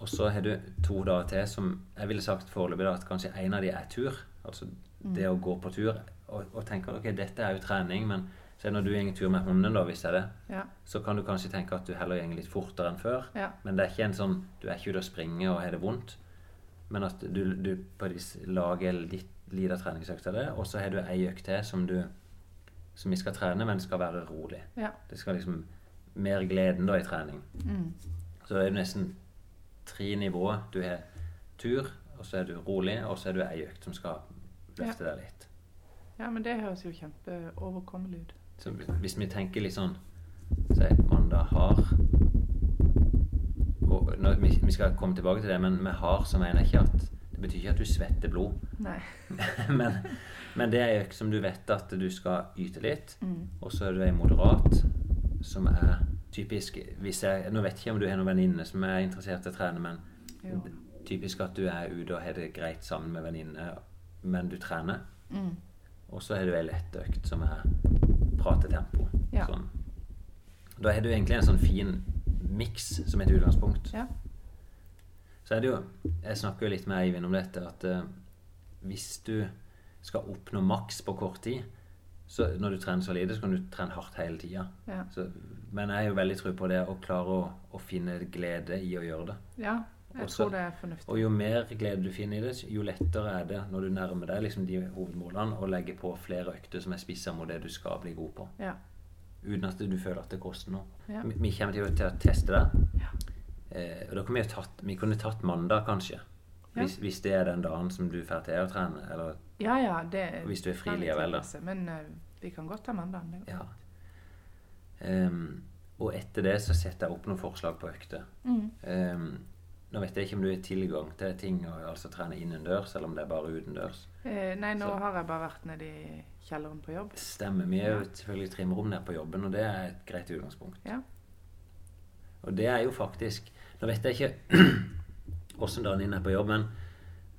Og så har du to dager til som jeg ville sagt foreløpig da, at kanskje en av de er tur. Altså det å gå på tur. Og, og tenke ok, dette er jo trening, men så når du går tur med hunden, da, hvis det er det, Ja. så kan du kanskje tenke at du heller går litt fortere enn før. Ja. Men det er ikke en sånn Du er ikke ute og springer og har det vondt. Men at du, du på vis lager litt lite treningsøkt av det, og så har du ei økt til som du som vi skal trene, men skal være rolig. Ja. Det skal liksom mer gleden da i trening. Mm. Så det er nesten tre nivåer. Du har tur, og så er du rolig, og så er du ei økt som skal løfte deg litt. ja, men det høres jo kjempeoverkommelig ut. Så hvis vi tenker litt sånn Si mandag har og når, vi, vi skal komme tilbake til det, men med har så mener ikke at Det betyr ikke at du svetter blod. Men, men det er en som du vet at du skal yte litt. Mm. Og så er du ei moderat som er typisk hvis jeg, Nå vet jeg ikke om du har noen venninne som er interessert i å trene, men Jo. typisk at du er ute og har det greit sammen med venninne, men du trener. Mm. Og så har du ei lett økt som er pratetempo. Ja. Sånn. Da har du egentlig en sånn fin miks som et utgangspunkt. Ja. Så er det jo Jeg snakker jo litt med Eivind om dette, at uh, hvis du skal oppnå maks på kort tid, så når du trener så lite, så kan du trene hardt hele tida. Ja. Men jeg har jo veldig tro på det å klare å, å finne glede i å gjøre det. ja. Jeg Også- tror det er fornuftig. Og jo mer glede du finner i det, jo lettere er det når du nærmer deg liksom de hovedmålene, å legge på flere økter som er spissa mot det du skal bli god på. Ja. Uten at du føler at det koster noe. Ja. Vi, vi kommer til, til å teste det. Ja. Eh, og da kunne vi, tatt, vi kunne tatt mandag, kanskje. Hvis, hvis det er den dagen som du drar til å trene. Eller, Ja, ja, det Hvis du er fri likevel. Men uh, vi kan godt ta mandagen. ja. Ehm, og etter det så setter jeg opp noen forslag på økter. Mm. Ehm, nå vet jeg ikke om du har tilgang til ting, og altså trene innendørs, eller om det er bare utendørs. Eh, nei, nå Så- har jeg bare vært nede i kjelleren på jobb. Stemmer. Vi er jo selvfølgelig trimrom nede på jobben, og det er et greit utgangspunkt. Ja. Og det er jo faktisk Nå vet jeg ikke åssen dagen din er på jobb, men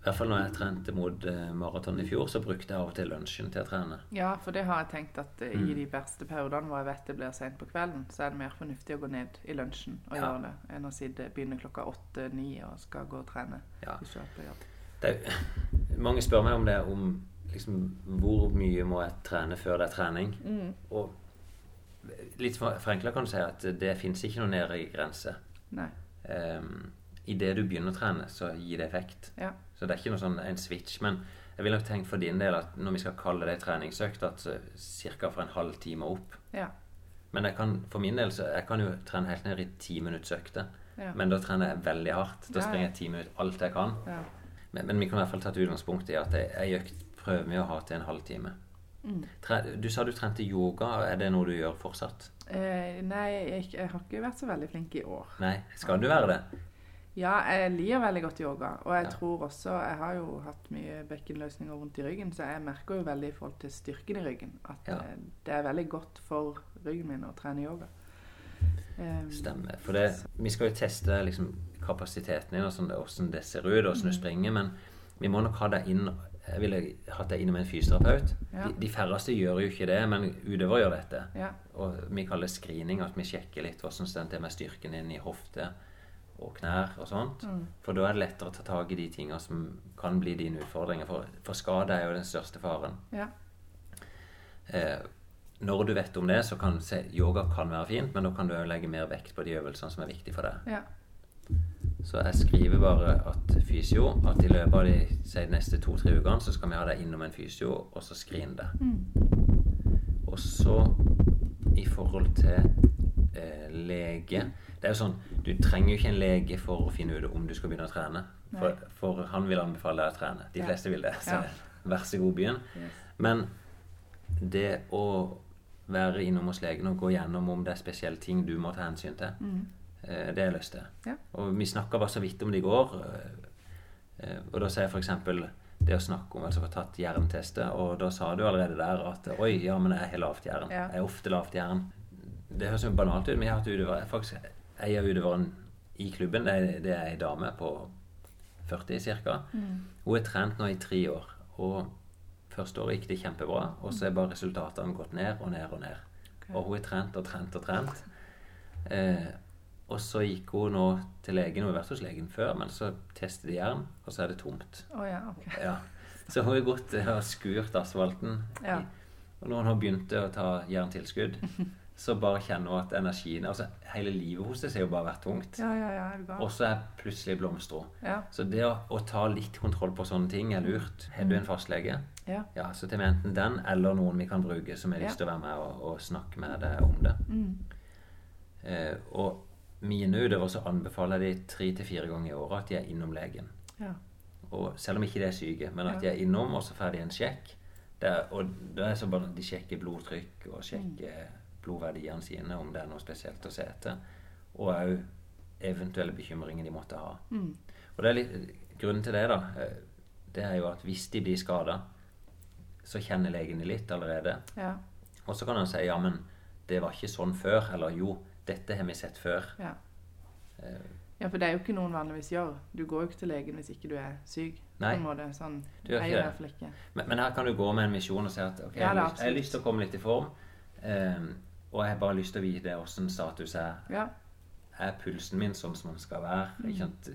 hvert fall når jeg trente mot eh, maraton i fjor, så brukte jeg av og til lunsjen til å trene. Ja, for det har jeg tenkt at eh, Mm. i de verste periodene hvor jeg vet det blir sent på kvelden, så er det mer fornuftig å gå ned i lunsjen og Ja. gjøre det, enn å sitte, begynne klokka åtte-ni og skal gå og trene Ja. hvis du er på jobb. Det er, mange spør meg om det, om liksom, hvor mye må jeg trene før det er trening. Mm. Og litt for- forenkla kan du si at det fins ikke noen nedre grense. Nei. Um, Idet du begynner å trene, så gir det effekt. Ja. Så det er ikke noe sånn en switch. Men jeg vil nok tenke for din del at når vi skal kalle det treningsøkt, at ca. for en halv time opp. Ja. Men jeg kan, for min del så jeg kan jo trene helt ned i timinuttsøkter. Ja. Men da trener jeg veldig hardt. Da springer jeg ti minutter alt jeg kan. ja. Men, men vi kan i hvert fall ta et utgangspunkt i at ei økt prøver vi å ha til en halvtime. Mm. Du sa du trente yoga. Er det noe du gjør fortsatt? Eh, nei, jeg, jeg har ikke vært så veldig flink i år. Nei. Skal du være det? Ja, jeg liker veldig godt yoga. Og jeg Ja. tror også Jeg har jo hatt mye bekkenløsninger rundt i ryggen, så jeg merker jo veldig i forhold til styrken i ryggen at Ja. eh, det er veldig godt for ryggen min å trene yoga. Um, Stemmer. For det, vi skal jo teste liksom, kapasiteten din, og sånn, hvordan det ser ut, og hvordan du springer. Men vi må nok ha deg inn Jeg ville hatt deg med en fysioterapeut. Ja. De, de færreste gjør jo ikke det, men utøvere gjør dette. Ja. Og vi kaller det screening, at vi sjekker litt hvordan det er med styrken din i hofte og knær og sånt. Mm. For da er det lettere å ta tak i de tingene som kan bli dine utfordringer. For, for skade er jo den største faren. Ja. Eh, når du vet om det, så kan se, yoga kan være fint, men da kan du legge mer vekt på de øvelsene som er viktige for deg. Ja. Så jeg skriver bare at fysio, at i løpet av de si, neste to-tre ukene så skal vi ha deg innom en fysio, og så screene det. Mm. Og så i forhold til eh, lege Det er jo sånn, Du trenger jo ikke en lege for å finne ut om du skal begynne å trene. For, for han vil anbefale deg å trene. De fleste vil det. Så vær så god, begynn. Yes. Men det å være innom hos legen og gå gjennom om det er spesielle ting du må ta hensyn til, Mm. eh, det har jeg lyst til. Og vi snakka bare så vidt om det i går. eh, eh, Og da sier jeg f.eks. det å snakke om altså få tatt jerntester, og da sa du allerede der at oi, ja, men jeg har lavt jern. Ja. Jeg er ofte lavt jern. Det høres jo banalt ut, men jeg har hatt utøvere faktisk En av utøverne i klubben, det er, det ei dame på 40 ca. Mm. Hun er trent nå i tre år. Og første året gikk det kjempebra, og så er bare resultatene gått ned og ned og ned. Okay. Og hun er trent og trent og trent. Eh, og så gikk hun nå til legen. Hun har vært hos legen før, men så testet de jern, og så er det tomt. Oh, ja, ok. Ja. Så hun har gått og skurt asfalten. Ja. Og når hun har begynt å ta jerntilskudd, så bare kjenner hun at energien Altså, hele livet hos henne har jo bare vært tungt. Ja, ja, ja. Er? Og så er plutselig blomstra. Ja. Så det å, å ta litt kontroll på sånne ting er lurt. Har du en fastlege? Ja. Ja, så til med enten den eller noen vi kan bruke som har lyst til å være med og, og snakke med deg om det. Mm. Eh, og mine utøvere så anbefaler de tre til fire ganger i året at de er innom legen. Ja. Og selv om ikke de er syke, men at de er innom, og så får de en sjekk. Det er, og det er så bare De sjekker blodtrykk og sjekker blodverdiene sine, om det er noe spesielt å se etter. Og òg eventuelle bekymringer de måtte ha. Mm. Og det litt, Grunnen til det da, eh, det er jo at hvis de blir skada, så kjenner legen litt allerede. Ja. Og så kan han si ja, men det var ikke sånn før. Eller jo, dette har vi sett før. Ja. Eh, ja, for det er jo ikke noen vanligvis gjør. Du går jo ikke til legen hvis ikke du er syk. Nei. Sånn, Du gjør ikke det. Men, men her kan du gå med en misjon og si at ok, Ja, jeg, har lyst, jeg har lyst til å komme litt i form. Eh, og jeg har bare lyst til å vite åssen status er. Ja. Er pulsen min sånn som den skal være? Ikke sant?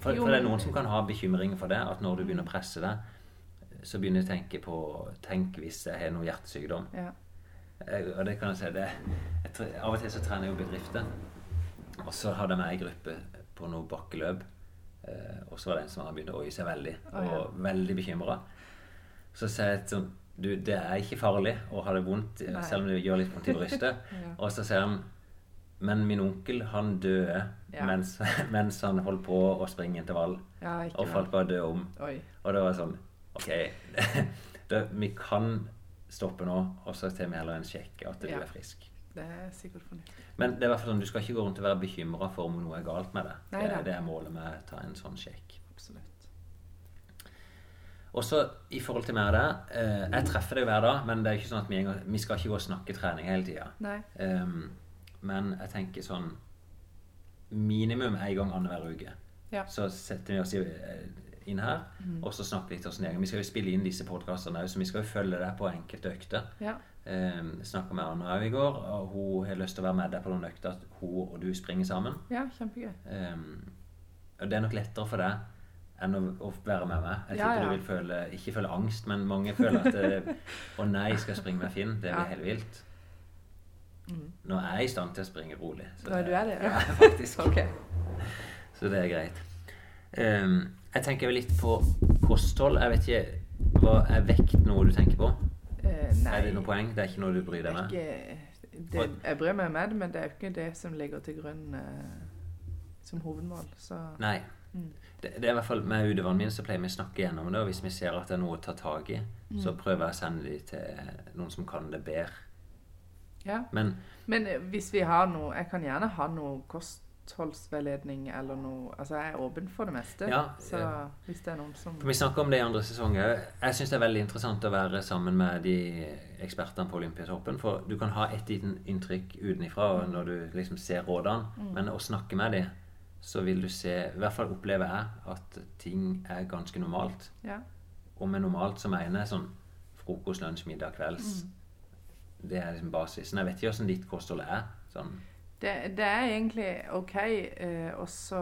For, Mm. For det er noen som kan ha bekymringer for det. At når du begynner å presse deg, så begynner jeg å tenke på Tenk hvis jeg har noe hjertesykdom. Ja. Jeg, og det kan jeg si det, jeg, Av og til så trener jeg jo bedrifter. Og så hadde jeg med ei gruppe på noe bakkeløp. Eh, og så var det en som hadde begynt å oie seg veldig, Å, ja. og veldig bekymra. Så sa jeg sånn Du, det er ikke farlig å ha det vondt, eh, Nei. selv om det gjør litt vondt i brystet. Ja. Og så sier han Men min onkel, han døde Ja. mens, mens han holdt på å springe intervall. ja, Og falt bare død om. Oi. Og det var sånn Ok, det, vi kan stoppe nå, og så tar vi heller en sjekk at du er frisk. Det er sikkert fornuftig. Men det er hvert fall sånn, du skal ikke gå rundt og være bekymra for om noe er galt med det. Det, det er målet med å ta en sånn sjekk. Absolutt. Og så i forhold til mer det eh, Jeg treffer deg hver dag, men det er ikke sånn at vi, vi skal ikke gå og snakke trening hele tida. Nei. men jeg tenker sånn Minimum en gang annenhver uke. Ja. Så setter vi oss eh, inn her mm. og så snakker vi litt oss ned. Vi skal jo spille inn disse podkastene òg, så vi skal jo følge deg på enkelte økter. Ja. Um, Snakka med Anna òg i går, og hun har lyst til å være med deg på noen økter. At hun og du springer sammen. ja, kjempegøy. Um, og det er nok lettere for deg enn å, være med meg. Jeg Ja, tipper ja. du vil føle, ikke føle angst, men mange føler at eh, Å nei, skal jeg springe med Finn? Det Ja. blir helt vilt. Mm. Nå er jeg i stand til å springe rolig. så Nå er du er det? Ja, faktisk. okay. Så det er greit. Um, jeg tenker jo litt på kosthold. Jeg vet ikke hva Er vekt noe du tenker på? Uh, nei. Er det noe poeng? Det er ikke noe du bryr deg med? ikke, det, jeg bryr meg med det, men det er jo ikke det som ligger til grunn uh, som hovedmål. Så Nei. Det, det er i hvert fall Med utøverne mine min så pleier vi å snakke gjennom det, og hvis vi ser at det er noe å ta tak i, så prøver jeg å sende de til noen som kan det bedre. Ja. Men Men eh, hvis vi har noe Jeg kan gjerne ha noe kostholdsveiledning eller noe Altså, jeg er åpen for det meste. Ja, så hvis det er noen som Vi snakker om det i andre sesong òg. Jeg syns det er veldig interessant å være sammen med de ekspertene på Olympiatoppen. For du kan ha et lite inntrykk utenfra når du liksom ser rådene, men å snakke med dem, så vil du se I hvert fall opplever jeg at ting er ganske normalt. Ja. Og med normalt så mener jeg sånn frokost, lunsj, middag, kvelds. Det er liksom basisen. Jeg vet ikke åssen ditt kosthold er. Sånn. Det, det er egentlig OK, eh, og så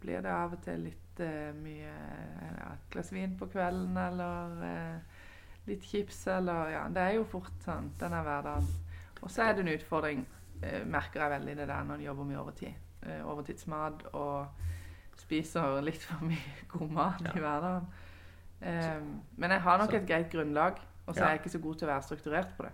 blir det av og til litt eh, mye eh, ja, et glass vin på kvelden, eller eh, litt chips, eller Ja, det er jo fort sånn denne hverdagen. Og så er det en utfordring, eh, merker jeg veldig det der når en jobber mye overtid. Eh, overtidsmat og spiser litt for mye god mat Ja. i hverdagen. Eh, men jeg har nok Så- et greit grunnlag, og så Ja. er jeg ikke så god til å være strukturert på det.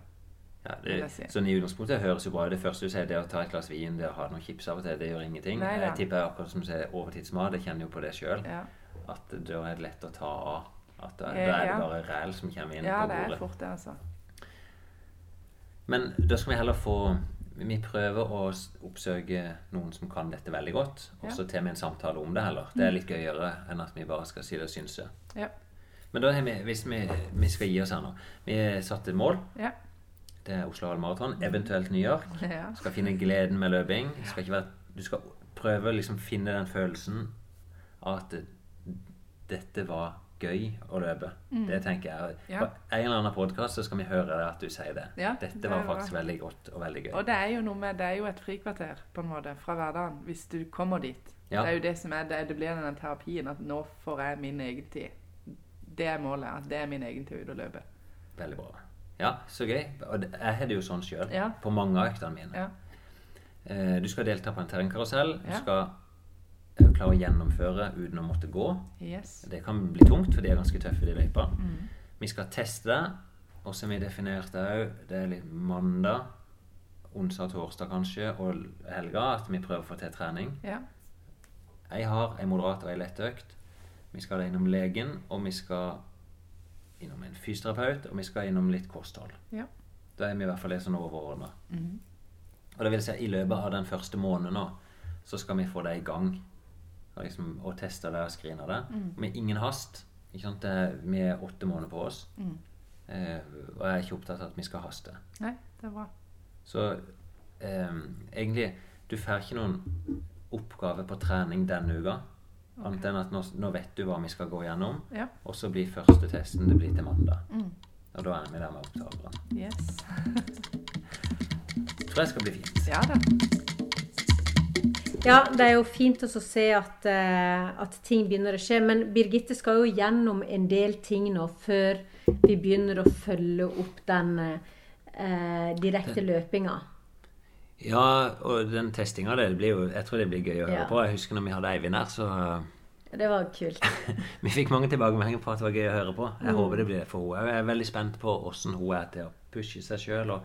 Ja, det, si. sånn I utgangspunktet høres jo bra. Det første du sier, det å ta et glass vin, det å ha noen chips av og til, det gjør ingenting. Nei jeg tipper akkurat som du sier, overtidsmat. Jeg kjenner jo på det sjøl. Ja, At da er det lett å ta av. At da, da er det bare ræl som kommer inn ja på det er fort det, altså. Men da skal vi heller få Vi prøver å oppsøke noen som kan dette veldig godt, og Ja. så tar vi en samtale om det heller. Det er litt gøyere enn at vi bare skal si det og synse. Ja. Men da har vi, hvis vi, vi skal gi oss her nå Vi har satt et mål. Ja. Det er Oslo Hall Maraton, eventuelt New York. ja. skal finne gleden med løping. Skal være, du skal prøve å liksom finne den følelsen av at dette var gøy å løpe. Det tenker jeg. Ja. På en eller annen podkast skal vi høre at du sier det. Ja, dette det var er bra. faktisk veldig godt og veldig gøy. Og det er jo noe med, det er jo et frikvarter på en måte fra hverdagen, hvis du kommer dit. Ja. Det er jo det som er, det, det blir den terapien, at nå får jeg min egen tid. Det er målet, at det er min egen tid å løpe. Veldig bra. Ja, så gøy. Og jeg har det jo sånn sjøl. Ja. På mange av øktene mine. Ja. Eh, Du skal delta på en terrengkarusell. Du Ja. skal klare å gjennomføre uten å måtte gå. Yes. Det kan bli tungt, for de er ganske tøffe, de løypene. Mm. Vi skal teste det. Og som vi definerte òg, det er litt mandag, onsdag torsdag kanskje, og helga, at vi prøver å få til trening. Ja. Jeg har ei moderat og ei lett økt. Vi skal innom legen, og vi skal innom en fysioterapeut, og vi skal innom litt kosthold. Ja. Da er vi i hvert fall det sånn overordna. Mm. Og det vil si, i løpet av den første måneden nå, så skal vi få det i gang. Og, liksom, og teste det og skrine det. Med ingen hast. Vi er åtte måneder på oss. Mm. Eh, og jeg er ikke opptatt av at vi skal haste. Nei, det er bra. Så eh, egentlig Du får ikke noen oppgave på trening denne uka. Annet enn at nå, nå vet du hva vi skal gå gjennom. Ja. Og så blir første testen det blir til mandag. Mm. Og da er vi der med opptakeren. Yes. Tror jeg skal bli fint. Ja da. Ja, det er jo fint å se at, eh, at ting begynner å skje. Men Birgitte skal jo gjennom en del ting nå før vi begynner å følge opp den eh, direkte løpinga. Ja, og den testinga, det blir jo Jeg tror det blir gøy å høre Ja. på. Jeg husker når vi hadde Eivind her, så Det var kult. Vi fikk mange tilbakemeldinger på at det var gøy å høre på. Mm. Jeg håper det blir det for henne. Jeg er veldig spent på åssen hun er til å pushe seg sjøl, og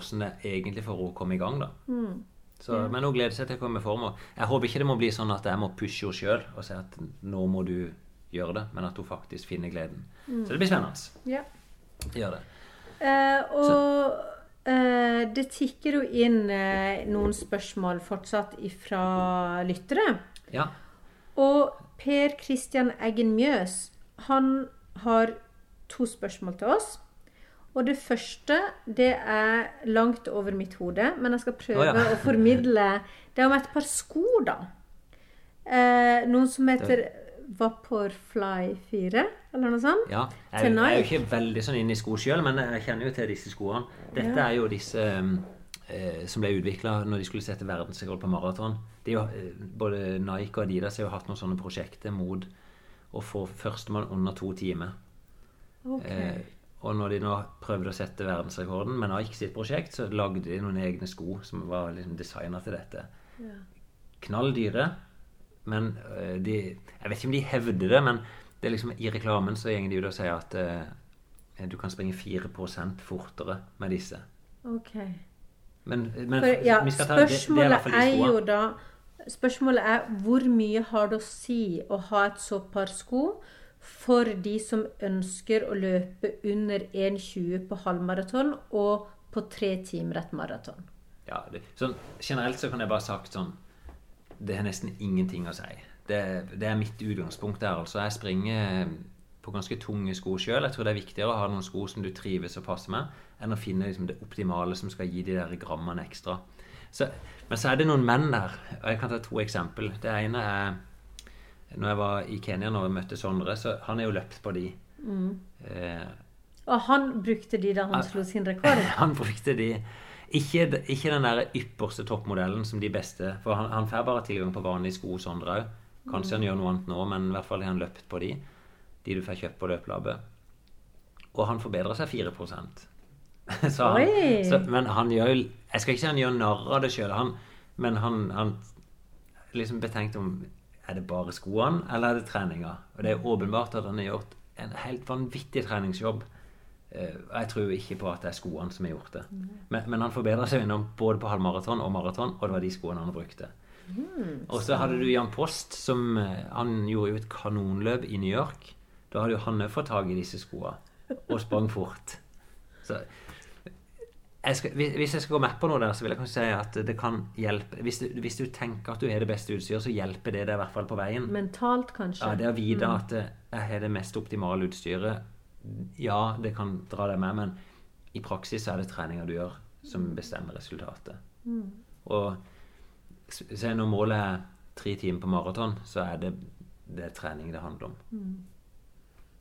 åssen det egentlig får henne å komme i gang. da. Mm. Så, Men hun gleder seg til å komme i form. Jeg håper ikke det må bli sånn at jeg må pushe henne sjøl og si at nå må du gjøre det, men at hun faktisk finner gleden. Mm. Så det blir spennende. Ja. Gjør det. Eh, og eh, det tikker jo inn eh, noen spørsmål fortsatt fra lyttere. Ja. Og Per Christian Eggen Mjøs, han har to spørsmål til oss. Og det første, det er langt over mitt hode, men jeg skal prøve Å, ja. å formidle Det er om et par sko, da. Eh, noen som heter Vaporfly 4, eller noe sånt. Ja, jeg, jeg er jo ikke veldig sånn inne i sko sjøl, men jeg kjenner jo til disse skoene. Dette Ja. er jo disse eh, som ble utvikla når de skulle sette verdensrekord på maraton. Eh, Både Nike og Adidas har jo hatt noen sånne prosjekter mot å få førstemann under to timer. Ok. Og når de nå prøvde å sette verdensrekorden med Nike sitt prosjekt, så lagde de noen egne sko som var liksom designa til dette. Ja. Knall dyre, men eh, de Jeg vet ikke om de hevder det, men det er liksom i reklamen så går de ut og sier at eh, du kan springe 4% fortere med disse. Ok. Men, men For, ja, vi skal ta, det, det er spørsmålet er jo da spørsmålet er hvor mye har det å si å ha et så par sko for de som ønsker å løpe under 1,20 på halvmaraton og på tre timer et maraton? Ja, det, sånn, generelt så kan jeg bare sagt sånn Det har nesten ingenting å si. Det, det er mitt utgangspunkt der. altså. Jeg springer på ganske tunge sko sjøl. Jeg tror det er viktigere å ha noen sko som du trives og passer med, enn å finne liksom, det optimale som skal gi de der grammene ekstra. Så, men så er det noen menn der, og jeg kan ta to eksempel. Det ene er når jeg var i Kenya når jeg møtte Sondre, så han er jo løpt på de. Eh, Og han brukte de da han slo sin rekord? han brukte de ikke, ikke den der ypperste toppmodellen som de beste. For han, han får bare tilgang på vanlige sko Sondre òg. Kanskje han gjør noe annet nå, men i hvert fall har han løpt på de. De du får kjøpt på løpelabbet. Og han forbedrer seg 4 så han, så, Men han gjør jo Jeg skal ikke si han gjør narr av det sjøl, men han, han liksom betenkte om Er det bare skoene, eller er det treninga? Og det er åpenbart at han har gjort en helt vanvittig treningsjobb. Eh, jeg tror ikke på at det er skoene som har gjort det. Men, men han forbedra seg innom både på halvmaraton og maraton, og det var de skoene han brukte. og så hadde du Jan Post, som eh, Han gjorde jo et kanonløp i New York. Da hadde jo han òg fått tak i disse skoene, og sprang fort. Så jeg skal, hvis jeg skal gå med på noe der, så vil jeg kanskje si at det kan hjelpe Hvis du, hvis du tenker at du har det beste utstyret, så hjelper det deg i hvert fall på veien. Mentalt, kanskje? Ja, Det å vite at eh, jeg har det mest optimale utstyret, ja, det kan dra deg med, men i praksis så er det treninga du gjør, som bestemmer resultatet. Og se når målet er tre timer på maraton, så er det, det er trening det handler om.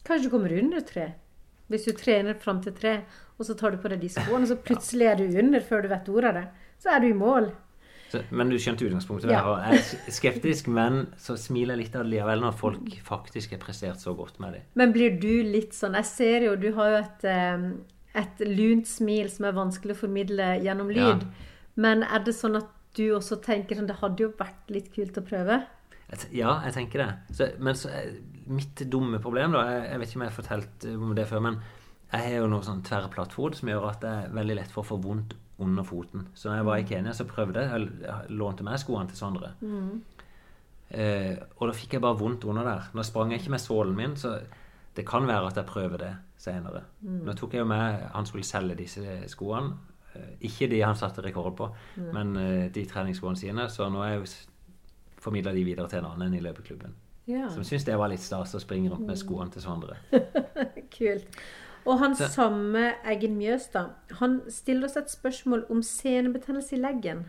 Kanskje du kommer under tre? Hvis du trener fram til tre, og så tar du på deg de skoene, og så plutselig er du under før du vet ordet av det. Så er du i mål. Så, men du skjønte utgangspunktet? Ja. Jeg er skeptisk, men så smiler jeg litt av det likevel når folk faktisk har prestert så godt med det. Men blir du litt sånn Jeg ser jo, du har jo et, eh, et lunt smil som er vanskelig å formidle gjennom lyd. Men er det sånn at du også tenker sånn Det hadde jo vært litt kult å prøve? Ja, jeg tenker det. Så, men så, er mitt dumme problem, da Jeg, jeg vet ikke om jeg har fortalt eh, om det før, men jeg har jo noe sånn tverrplattfot som gjør at det er veldig lett for å få vondt under foten. Så når jeg var i Kenya, så prøvde jeg Jeg lånte meg skoene til Sondre. Eh, og da fikk jeg bare vondt under der. Nå sprang jeg ikke med sålen min, så det kan være at jeg prøver det senere. Nå tok jeg jo med Han skulle selge disse skoene. Eh, ikke de han satte rekord på, men eh, de treningsskoene sine. Så nå er jeg jo formidla de videre til en annen i løpeklubben. Ja, Som syntes det var litt stas å springe rundt med skoene til Sondre. kult. Og han Så- samme Eggen Mjøstad, han stiller oss et spørsmål om senebetennelse i leggen.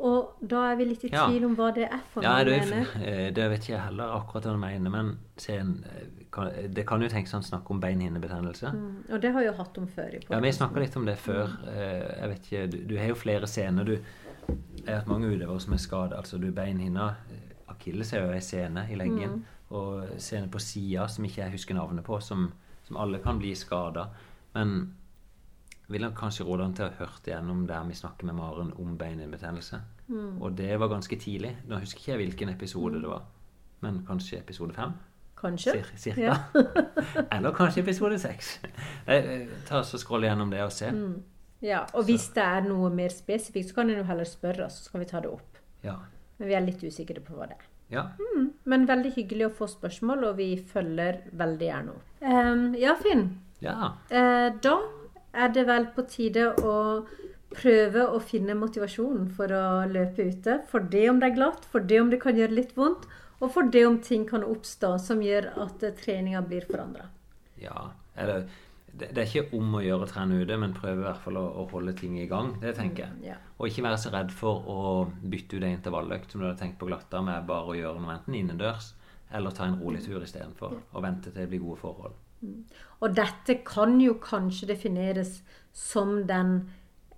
Og da er vi litt i Ja. tvil om hva det er for Ja, noe. det, mener. eh, det vet jeg heller akkurat hva han mener, men sen, eh, det kan jo tenkes han snakker om beinhinnebetennelse. Mm, Og det har vi jo hatt om før. Ja, Vi snakka litt om det før. Eh, Jeg vet ikke, Du, du har jo flere scener. Du, jeg har hatt mange utøvere som er skadet. Altså, du beinhinna Akilles er jo ei sene i leggen. Og sene på sida som ikke jeg husker navnet på, som, som alle kan bli skada. Men vil han kanskje råde han til å ha hørt igjennom der vi snakker med Maren om beinhinnebetennelse. Og det var ganske tidlig. Nå husker ikke jeg hvilken episode det var. Men kanskje episode fem? Kanskje? Cir. Ja. Eller kanskje episode seks. Eh, Ta oss og Scroll gjennom det og se. Ja, og hvis det er noe mer spesifikt, så kan en jo heller spørre oss, så skal vi ta det opp. Ja. Men vi er litt usikre på hva det er. Ja. Men veldig hyggelig å få spørsmål, og vi følger veldig gjerne opp. Um, ja, Finn. Ja. Uh, da er det vel på tide å prøve å finne motivasjonen for å løpe ute. For det om det er glatt, for det om det kan gjøre litt vondt, og for det om ting kan oppstå som gjør at eh, treninga blir forandra. ja. Eller, det, det er ikke om å gjøre å trene ute, men prøve i hvert fall å, å holde ting i gang. Det tenker jeg. Ja. Og ikke være så redd for å bytte ut ei intervalløkt som du hadde tenkt på glatta med bare å gjøre noe enten innendørs eller ta en rolig tur istedenfor. Og vente til det blir gode forhold. Og dette kan jo kanskje defineres som den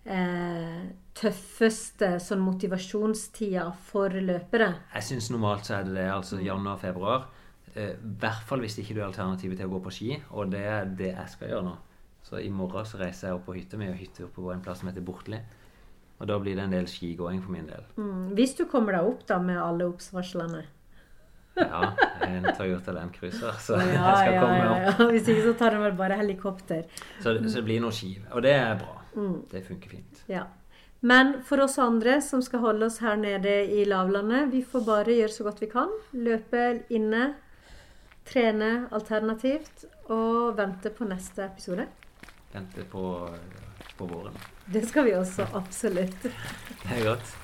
eh, tøffeste sånn motivasjonstida for løpere. Jeg syns normalt så er det det, altså januar og februar. Eh, I hvert fall hvis ikke du har alternativet til å gå på ski, og det er det jeg skal gjøre nå. Så i morgen så reiser jeg opp på hytta mi, og hytte oppe på en plass som heter Bortli. Og da blir det en del skigåing for min del. Mm, hvis du kommer deg opp da med alle obs-varslene. Ja, en Toyota Land Cruiser, så jeg skal ja, komme ja, opp. ja. Hvis ikke så tar det vel bare helikopter. Så, så det blir noe ski. Og det er bra. Mm. Det funker fint. Ja. Men for oss andre som skal holde oss her nede i lavlandet, vi får bare gjøre så godt vi kan. Løpe inne, trene alternativt og vente på neste episode. Vente på, på våren. Det skal vi også absolutt. Det er godt.